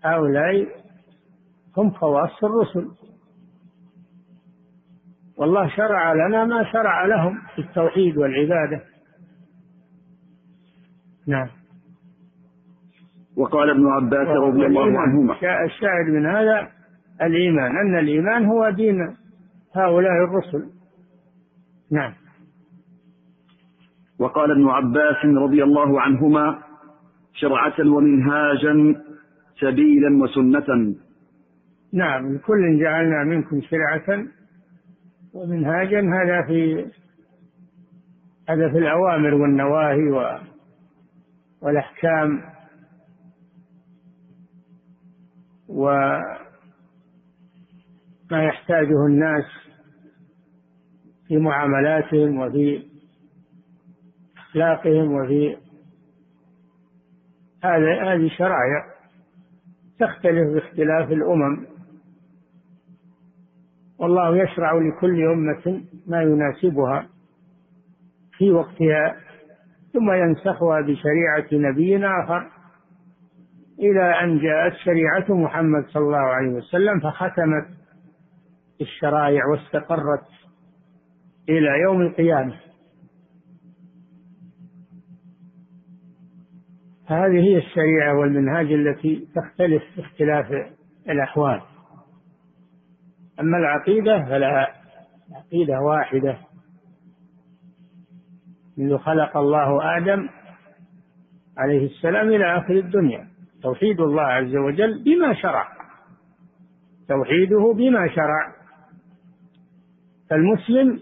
هؤلاء هم خواص الرسل. والله شرع لنا ما شرع لهم في التوحيد والعبادة. نعم. وقال ابن عباس رضي الله عنهما. الشاهد من هذا الإيمان أن الإيمان هو دين هؤلاء الرسل. نعم. وقال ابن عباس رضي الله عنهما شرعة ومنهاجا سبيلا وسنة. نعم لكل جعلنا منكم شرعة ومنهاجا. هذا في هذا في الأوامر والنواهي والأحكام. وما يحتاجه الناس في معاملاتهم وفي أخلاقهم وفي هذا هذه شرائع تختلف باختلاف الأمم. والله يشرع لكل أمة ما يناسبها في وقتها ثم ينسخها بشريعة نبي آخر. إلى أن جاءت شريعة محمد صلى الله عليه وسلم فختمت الشرائع واستقرت إلى يوم القيامة. هذه هي الشريعة والمنهاج التي تختلف باختلاف الأحوال. أما العقيدة فلا عقيدة واحدة. منذ خلق الله آدم عليه السلام إلى آخر الدنيا. توحيد الله عز وجل بما شرع. توحيده بما شرع. فالمسلم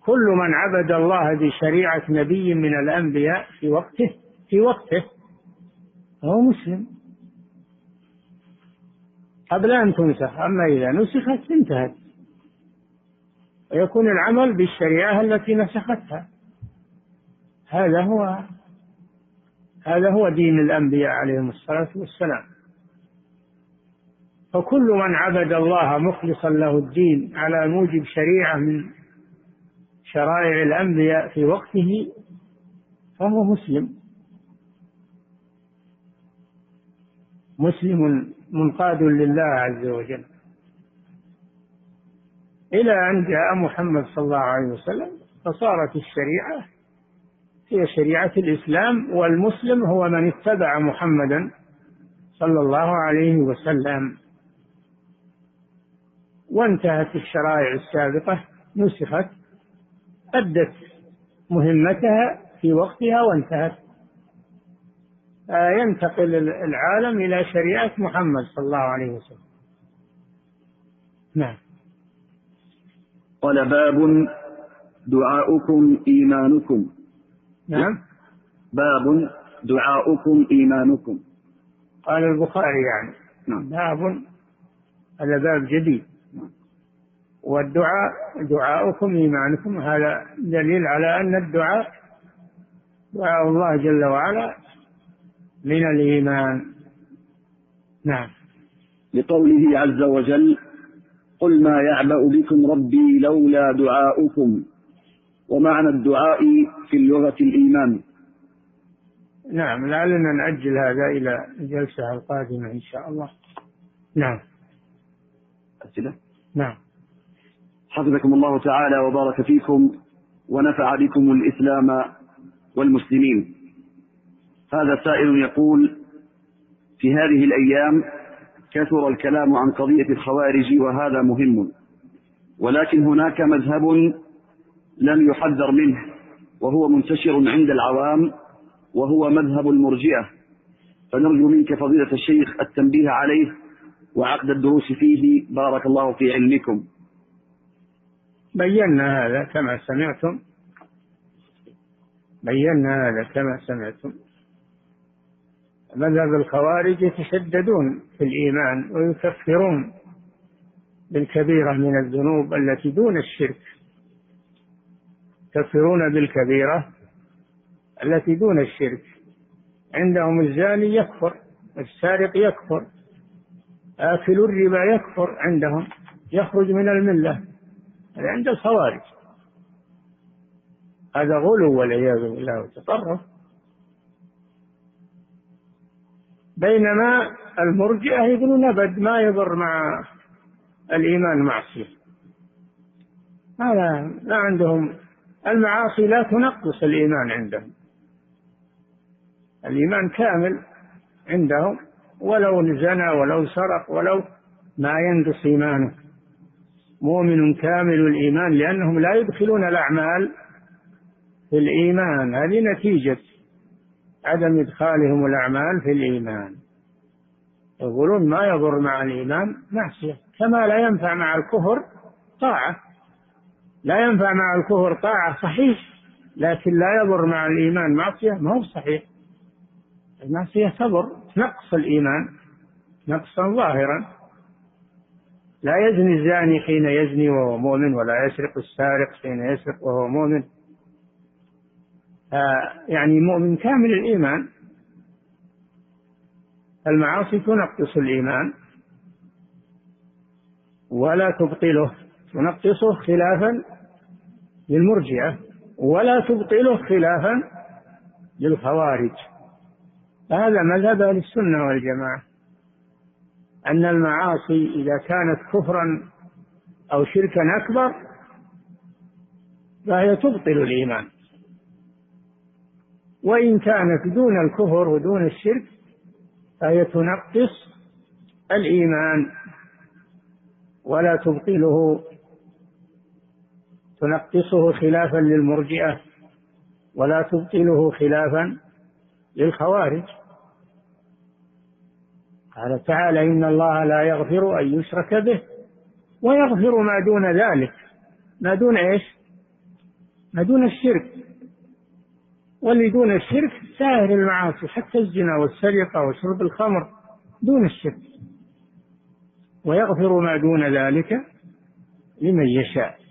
كل من عبد الله بشريعة نبي من الأنبياء في وقته في وقته فهو مسلم. قبل أن تنسخ أما إذا نسخت انتهت. ويكون العمل بالشريعة التي نسختها. هذا هو هذا هو دين الأنبياء عليهم الصلاة والسلام. فكل من عبد الله مخلصا له الدين على موجب شريعة من شرائع الأنبياء في وقته فهو مسلم. مسلم منقاد لله عز وجل. إلى أن جاء محمد صلى الله عليه وسلم فصارت الشريعة هي شريعة الإسلام والمسلم هو من اتبع محمدا صلى الله عليه وسلم. وانتهت الشرائع السابقة نسخت أدت مهمتها في وقتها وانتهت. ينتقل العالم إلى شريعة محمد صلى الله عليه وسلم. نعم. قال باب دعاؤكم إيمانكم. نعم. باب دعاؤكم إيمانكم. قال البخاري يعني. نعم. باب هذا باب جديد. والدعاء دعاؤكم إيمانكم هذا دليل على أن الدعاء دعاء الله جل وعلا من الإيمان. نعم. لقوله عز وجل قل ما يعبأ بكم ربي لولا دعاؤكم. ومعنى الدعاء في اللغة الإيمان. نعم لعلنا نأجل هذا إلى الجلسة القادمة إن شاء الله. نعم. أسئلة؟ نعم. حفظكم الله تعالى وبارك فيكم ونفع بكم الإسلام والمسلمين. هذا سائل يقول في هذه الأيام كثر الكلام عن قضية الخوارج وهذا مهم ولكن هناك مذهب لم يحذر منه وهو منتشر عند العوام وهو مذهب المرجئة. فنرجو منك فضيلة الشيخ التنبيه عليه وعقد الدروس فيه. بارك الله في علمكم. بينا هذا كما سمعتم. بينا هذا كما سمعتم. مذهب الخوارج يتشددون في الإيمان ويكفرون بالكبيرة من الذنوب التي دون الشرك. يكفرون بالكبيرة التي دون الشرك. عندهم الزاني يكفر السارق يكفر آكل الربا يكفر عندهم يخرج من الملة عند الخوارج. هذا غلو والعياذ بالله وتطرف بينما المرجئة يقولون أبد ما يضر مع الإيمان معصية. هذا لا عندهم المعاصي لا تنقص الإيمان عندهم. الإيمان كامل عندهم ولو زنى ولو سرق ولو ما ينقص إيمانه. مؤمن كامل الإيمان لأنهم لا يدخلون الأعمال في الإيمان. هذه نتيجة عدم إدخالهم الأعمال في الإيمان. يقولون ما يضر مع الإيمان معصية. كما لا ينفع مع الكفر طاعة. لا ينفع مع الكفر طاعة صحيح لكن لا يضر مع الإيمان. معصية؟ ما هو صحيح. المعصية تضر تنقص الإيمان نقصا ظاهرا. لا يزني الزاني حين يزني وهو مؤمن ولا يسرق السارق حين يسرق وهو مؤمن. آه، يعني مؤمن كامل الإيمان. المعاصي تنقص الإيمان. ولا تبطله تنقصه خلافا للمرجئة ولا تبطله خلافا للخوارج. هذا مذهب أهل السنة والجماعة. أن المعاصي إذا كانت كفرا أو شركا أكبر فهي تبطل الإيمان. وإن كانت دون الكفر ودون الشرك فهي تنقص الإيمان. ولا تبطله تنقصه خلافا للمرجئة ولا تبطله خلافا للخوارج. قال تعالى إن الله لا يغفر أن يشرك به ويغفر ما دون ذلك. ما دون إيش؟ ما دون الشرك. واللي دون الشرك سائر المعاصي حتى الزنا والسرقة وشرب الخمر دون الشرك. ويغفر ما دون ذلك لمن يشاء.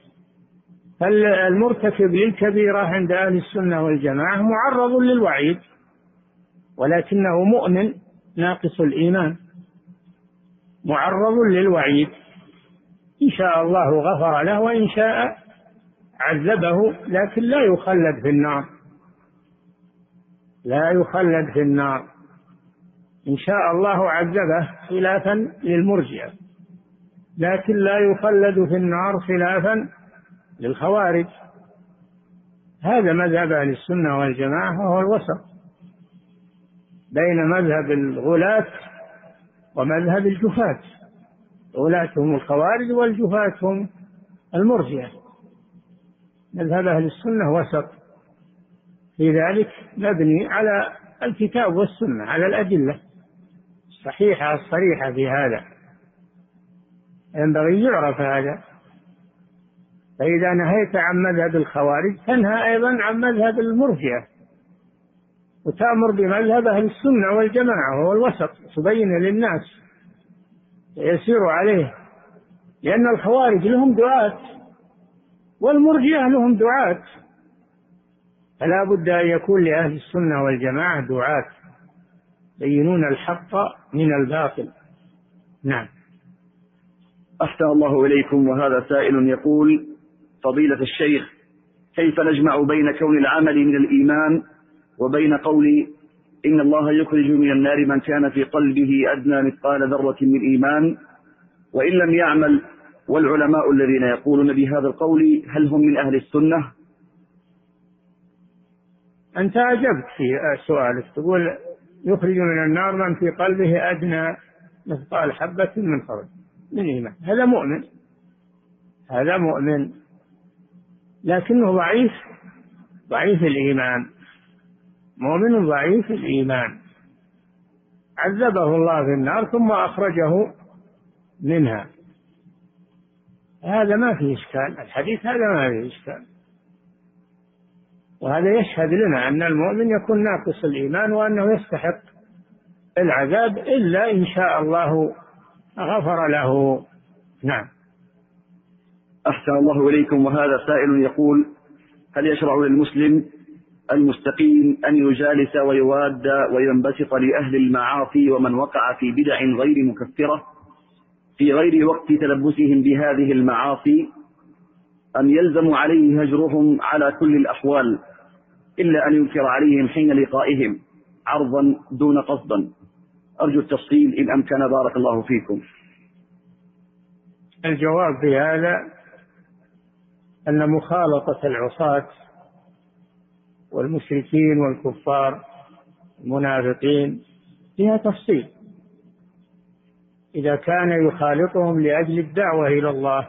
فالمرتكب للكبيرة عند أهل السنة والجماعة معرض للوعيد ولكنه مؤمن ناقص الإيمان. معرض للوعيد. إن شاء الله غفر له وإن شاء عذبه لكن لا يخلد في النار. لا يخلد في النار. إن شاء الله عذبه خلافا للمرجئة لكن لا يخلد في النار خلافا للخوارج. هذا مذهب أهل السنة والجماعة وهو الوسط بين مذهب الغلاة ومذهب الجفاة. الغلاة هم الخوارج والجفاة هم المرجئة. مذهب أهل السنة وسط. في ذلك مبني على الكتاب والسنة على الأدلة الصحيحة الصريحة في هذا. ينبغي يعرف هذا. فإذا نهيت عن مذهب الخوارج تنهى أيضا عن مذهب المرجئة. وتأمر بمذهب أهل السنة والجماعة وهو الوسط تبين للناس يسير عليه. لأن الخوارج لهم دعاة والمرجئة لهم دعاة. فلا بد أن يكون لأهل السنة والجماعة دعاة يبينون الحق من الباطل. نعم. أحسن الله إليكم وهذا سائل يقول فضيلة الشيخ كيف نجمع بين كون العمل من الإيمان وبين قول إن الله يخرج من النار من كان في قلبه أدنى مثقال ذرة من إيمان؟ وإن لم يعمل والعلماء الذين يقولون بهذا القول هل هم من أهل السنة؟ أنت أجبت في سؤالك تقول يخرج من النار من في قلبه أدنى مثقال حبة من خردل من إيمان هذا مؤمن هذا مؤمن لكنه ضعيف ضعيف الإيمان. مؤمن ضعيف الإيمان. عذبه الله في النار ثم أخرجه منها. هذا ما فيه إشكال الحديث هذا ما فيه إشكال. وهذا يشهد لنا أن المؤمن يكون ناقص الإيمان وأنه يستحق العذاب إلا إن شاء الله غفر له. نعم. أحسن الله إليكم وهذا سائل يقول هل يشرع للمسلم المستقيم أن يجالس ويواد وينبسط لأهل المعاصي ومن وقع في بدع غير مكفرة في غير وقت تلبسهم بهذه المعاصي أم يلزم عليه هجرهم على كل الأحوال إلا أن ينكر عليهم حين لقائهم عرضا دون قصدا أرجو التفصيل إن أمكن بارك الله فيكم. الجواب في هذا أن مخالطة العصاة والمشركين والكفار المنافقين فيها تفصيل. إذا كان يخالطهم لأجل الدعوة إلى الله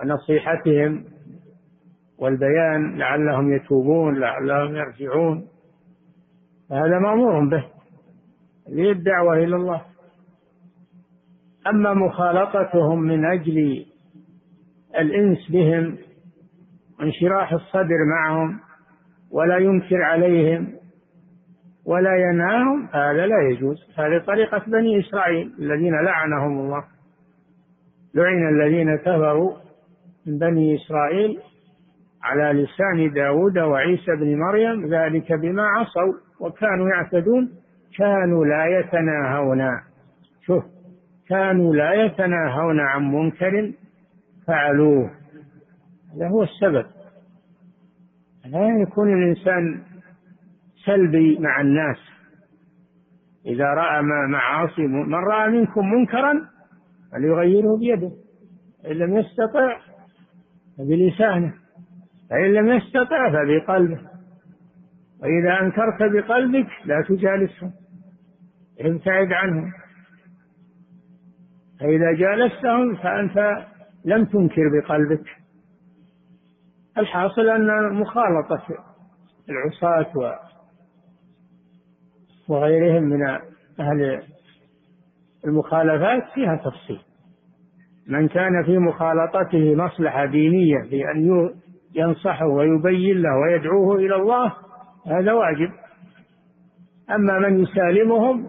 ونصيحتهم والبيان لعلهم يتوبون لعلهم يرجعون فهذا مأمور به للدعوة إلى الله. أما مخالطتهم من أجل الإنس بهم وانشراح الصدر معهم ولا ينكر عليهم ولا ينهاهم هذا لا يجوز. هذه طريقة بني إسرائيل الذين لعنهم الله. لعن الذين كفروا من بني إسرائيل على لسان داود وعيسى بن مريم ذلك بما عصوا وكانوا يعتدون. كانوا لا يتناهون. شوف كانوا لا يتناهون عن منكر فعلوه. هذا هو السبب. لا يكون الإنسان سلبي مع الناس. إذا رأى معاصي من رأى منكم منكرا فليغيره بيده. إن لم يستطع فبلسانه. فإن لم يستطع فبقلبه. وإذا أنكرت بقلبك لا تجالسهم ابتعد عنهم. فإذا جالستهم فأنت لم تنكر بقلبك. الحاصل أن مخالطة العصاة وغيرهم من أهل المخالفات فيها تفصيل. من كان في مخالطته مصلحة دينية بأن ينصحه ويبين له ويدعوه إلى الله هذا واجب. أما من يسالمهم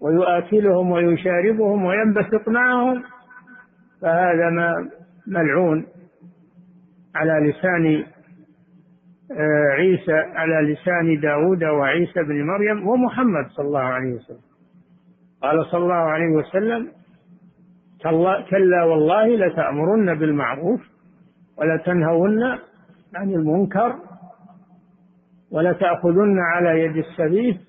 ويؤكلهم ويشاربهم وينبسط معهم فهذا ما ملعون. على لسان آه، عيسى على لسان داود وعيسى بن مريم ومحمد صلى الله عليه وسلم. قال صلى الله عليه وسلم كلا والله لتأمرن بالمعروف ولتنهون عن المنكر ولتأخذن على يد السبيل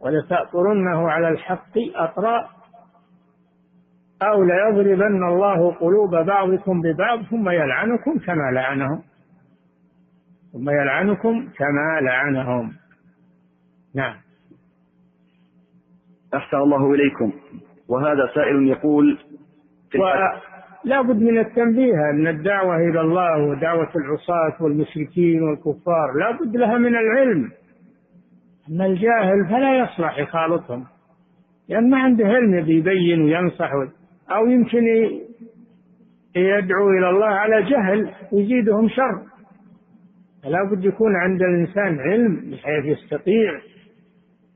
ولتأطرنه على الحق أطراء أو ليضربن الله قلوب بعضكم ببعض ثم يلعنكم كما لعنهم. ثم يلعنكم كما لعنهم. نعم. أحسن الله إليكم. وهذا سائل يقول لا بد من التنبيه أن الدعوة إلى الله ودعوة العصاة والمشركين والكفار لا بد لها من العلم. أما الجاهل فلا يصلح يخالطهم لأن ما عنده علم يبين وينصح أو يمكن يدعو إلى الله على جهل يزيدهم شر. فلا بد يكون عند الإنسان علم بحيث يستطيع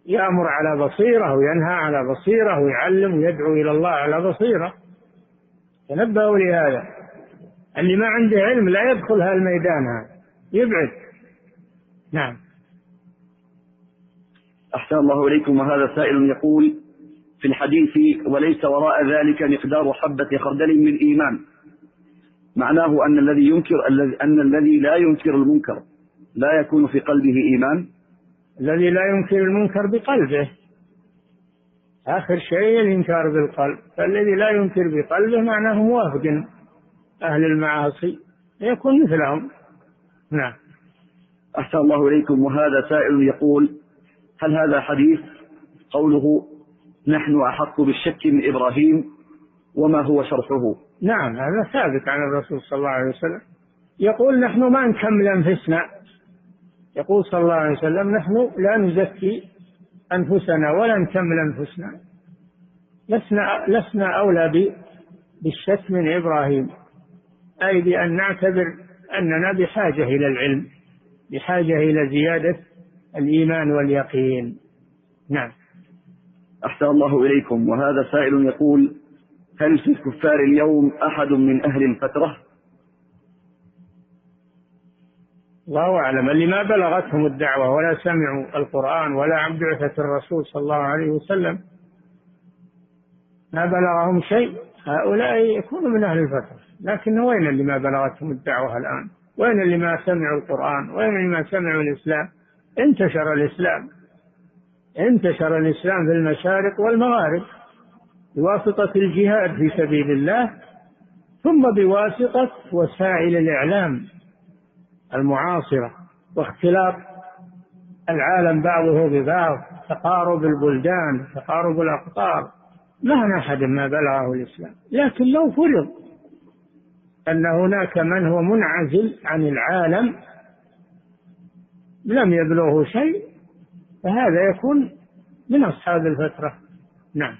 يأمر على بصيرة وينهى على بصيرة ويعلم ويدعو إلى الله على بصيرة. تنبهوا لهذا. اللي ما عنده علم لا يدخل هالميدان هذا. يبعد. نعم. أحسن الله إليكم. وهذا سائل يقول في الحديث وليس وراء ذلك مقدار حبة خردل من إيمان. معناه أن الذي ينكر أن الذي لا ينكر المنكر لا يكون في قلبه إيمان؟ الذي لا ينكر المنكر بقلبه. آخر شيء الإنكار بالقلب. فالذي لا ينكر بقلبه معناه موافق. أهل المعاصي يكون مثلهم. نعم. أحسن الله إليكم. وهذا سائل يقول هل هذا حديث؟ قوله نحن أحق بالشك من إبراهيم وما هو شرحه. نعم هذا ثابت عن الرسول صلى الله عليه وسلم. يقول نحن ما نكمل أنفسنا. يقول صلى الله عليه وسلم نحن لا نزكي أنفسنا ولا نكمل أنفسنا. لسنا لسنا أولى بالشك من إبراهيم. أي بأن نعتبر أننا بحاجة إلى العلم بحاجة إلى زيادة الإيمان واليقين. نعم. أحسن الله إليكم. وهذا سائل يقول هل في الكفار اليوم أحد من أهل الفترة؟ الله أعلم. اللي ما بلغتهم الدعوة ولا سمعوا القرآن ولا عن بعثة الرسول صلى الله عليه وسلم ما بلغهم شيء هؤلاء يكونوا من أهل الفترة. لكن وين اللي ما بلغتهم الدعوة الآن؟ وين اللي ما سمعوا القرآن؟ وين اللي ما سمعوا الإسلام؟ انتشر الإسلام. انتشر الإسلام في المشارق والمغارب بواسطة الجهاد في سبيل الله ثم بواسطة وسائل الإعلام المعاصرة واختلاط العالم بعضه ببعض تقارب البلدان تقارب الأقطار. ما أحد ما بلغه الإسلام. لكن لو فرض أن هناك من هو منعزل عن العالم لم يبلغه شيء فهذا يكون من أصحاب الفترة. نعم.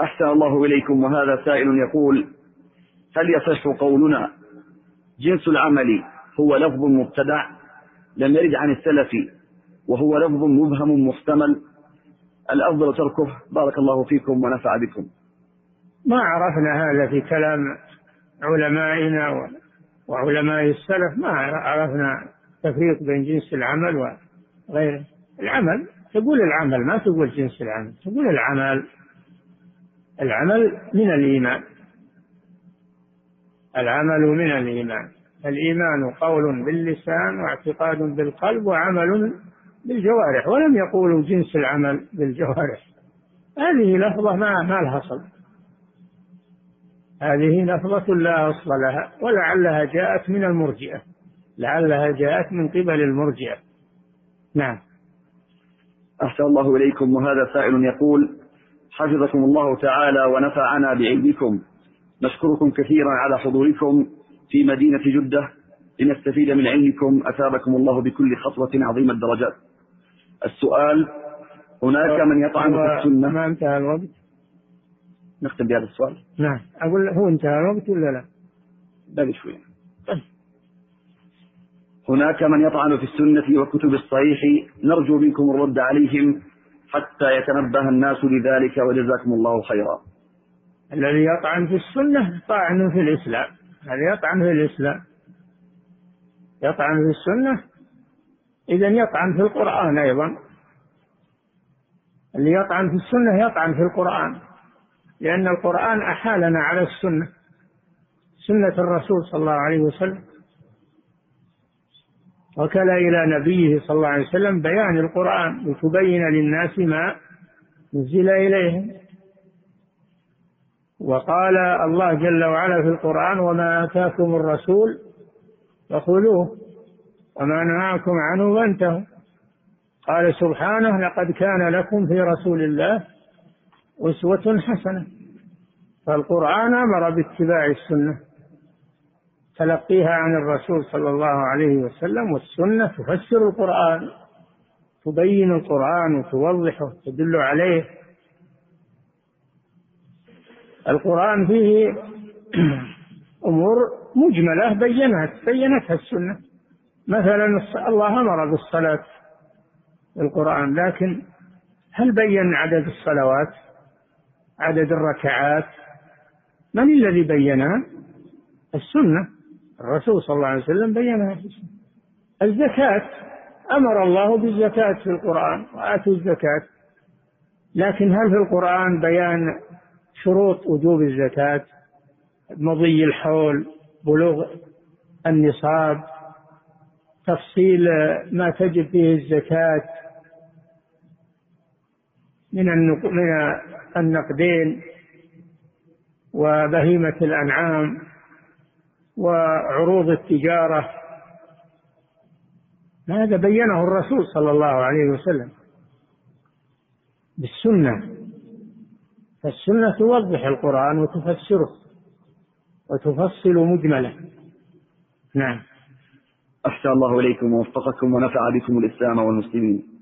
أحسن الله إليكم وهذا سائل يقول هل يصح قولنا جنس العمل هو لفظ مبتدع؟ لم يرد عن السلف وهو لفظ مبهم محتمل. الأفضل تركه. بارك الله فيكم ونفع بكم. ما عرفنا هذا في كلام علمائنا وعلماء السلف. ما عرفنا تفريق بين جنس العمل وغيره. العمل تقول العمل ما تقول جنس العمل تقول العمل العمل من الإيمان. العمل من الإيمان. الإيمان قول باللسان واعتقاد بالقلب وعمل بالجوارح ولم يقولوا جنس العمل بالجوارح. هذه لفظة ما ما لها أصل. هذه لفظة لا أصل لها ولعلها جاءت من المرجئة. لعلها جاءت من قبل المرجئة. نعم. أحسن الله إليكم وهذا سائل يقول حفظكم الله تعالى ونفعنا بعلمكم. نشكركم كثيرا على حضوركم في مدينة جدة. لنستفيد من علمكم. أثابكم الله بكل خطوة عظيمة الدرجات. السؤال هناك من يطعن في السنة؟ ما انتهى الوقت؟ نختم بهذا السؤال. نعم. أقول هو انتهى الوقت ولا لا؟ باقي شوية هناك من يطعن في السنة وكتب الصحيح نرجو منكم الرد عليهم حتى يتنبه الناس لذلك وجزاكم الله خيرا. الذي يطعن في السنة طعن في الإسلام. الذي يطعن في الإسلام. يطعن في السنة إذا يطعن في القرآن أيضا. اللي يطعن في السنة يطعن في القرآن لأن القرآن أحالنا على السنة. سنة الرسول صلى الله عليه وسلم. وكل إلى نبيه صلى الله عليه وسلم بيان القرآن لتبين للناس ما نزل إليهم. وقال الله جل وعلا في القرآن وما آتاكم الرسول فخذوه وما نهاكم عنه فانتهوا. قال سبحانه لقد كان لكم في رسول الله أسوة حسنة. فالقرآن أمر باتباع السنة. تلقيها عن الرسول صلى الله عليه وسلم والسنة تفسر القرآن تبين القرآن وتوضحه تدل عليه. القرآن فيه أمور مجملة بينت بينتها السنة. مثلا الله أمر بالصلاة القرآن لكن هل بين عدد الصلوات؟ عدد الركعات؟ من الذي بينها؟ السنة. الرسول صلى الله عليه وسلم بينها الزكاة أمر الله بالزكاة في القرآن وآتوا الزكاة. لكن هل في القرآن بيان شروط وجوب الزكاة؟ مضي الحول بلوغ النصاب تفصيل ما تجب فيه الزكاة من من النقدين وبهيمة الأنعام. وعروض التجارة. هذا بينه الرسول صلى الله عليه وسلم بالسنة. فالسنة توضح القرآن وتفسره وتفصل مجمله. نعم. أحسن الله إليكم ووفقكم ونفع بكم الإسلام والمسلمين.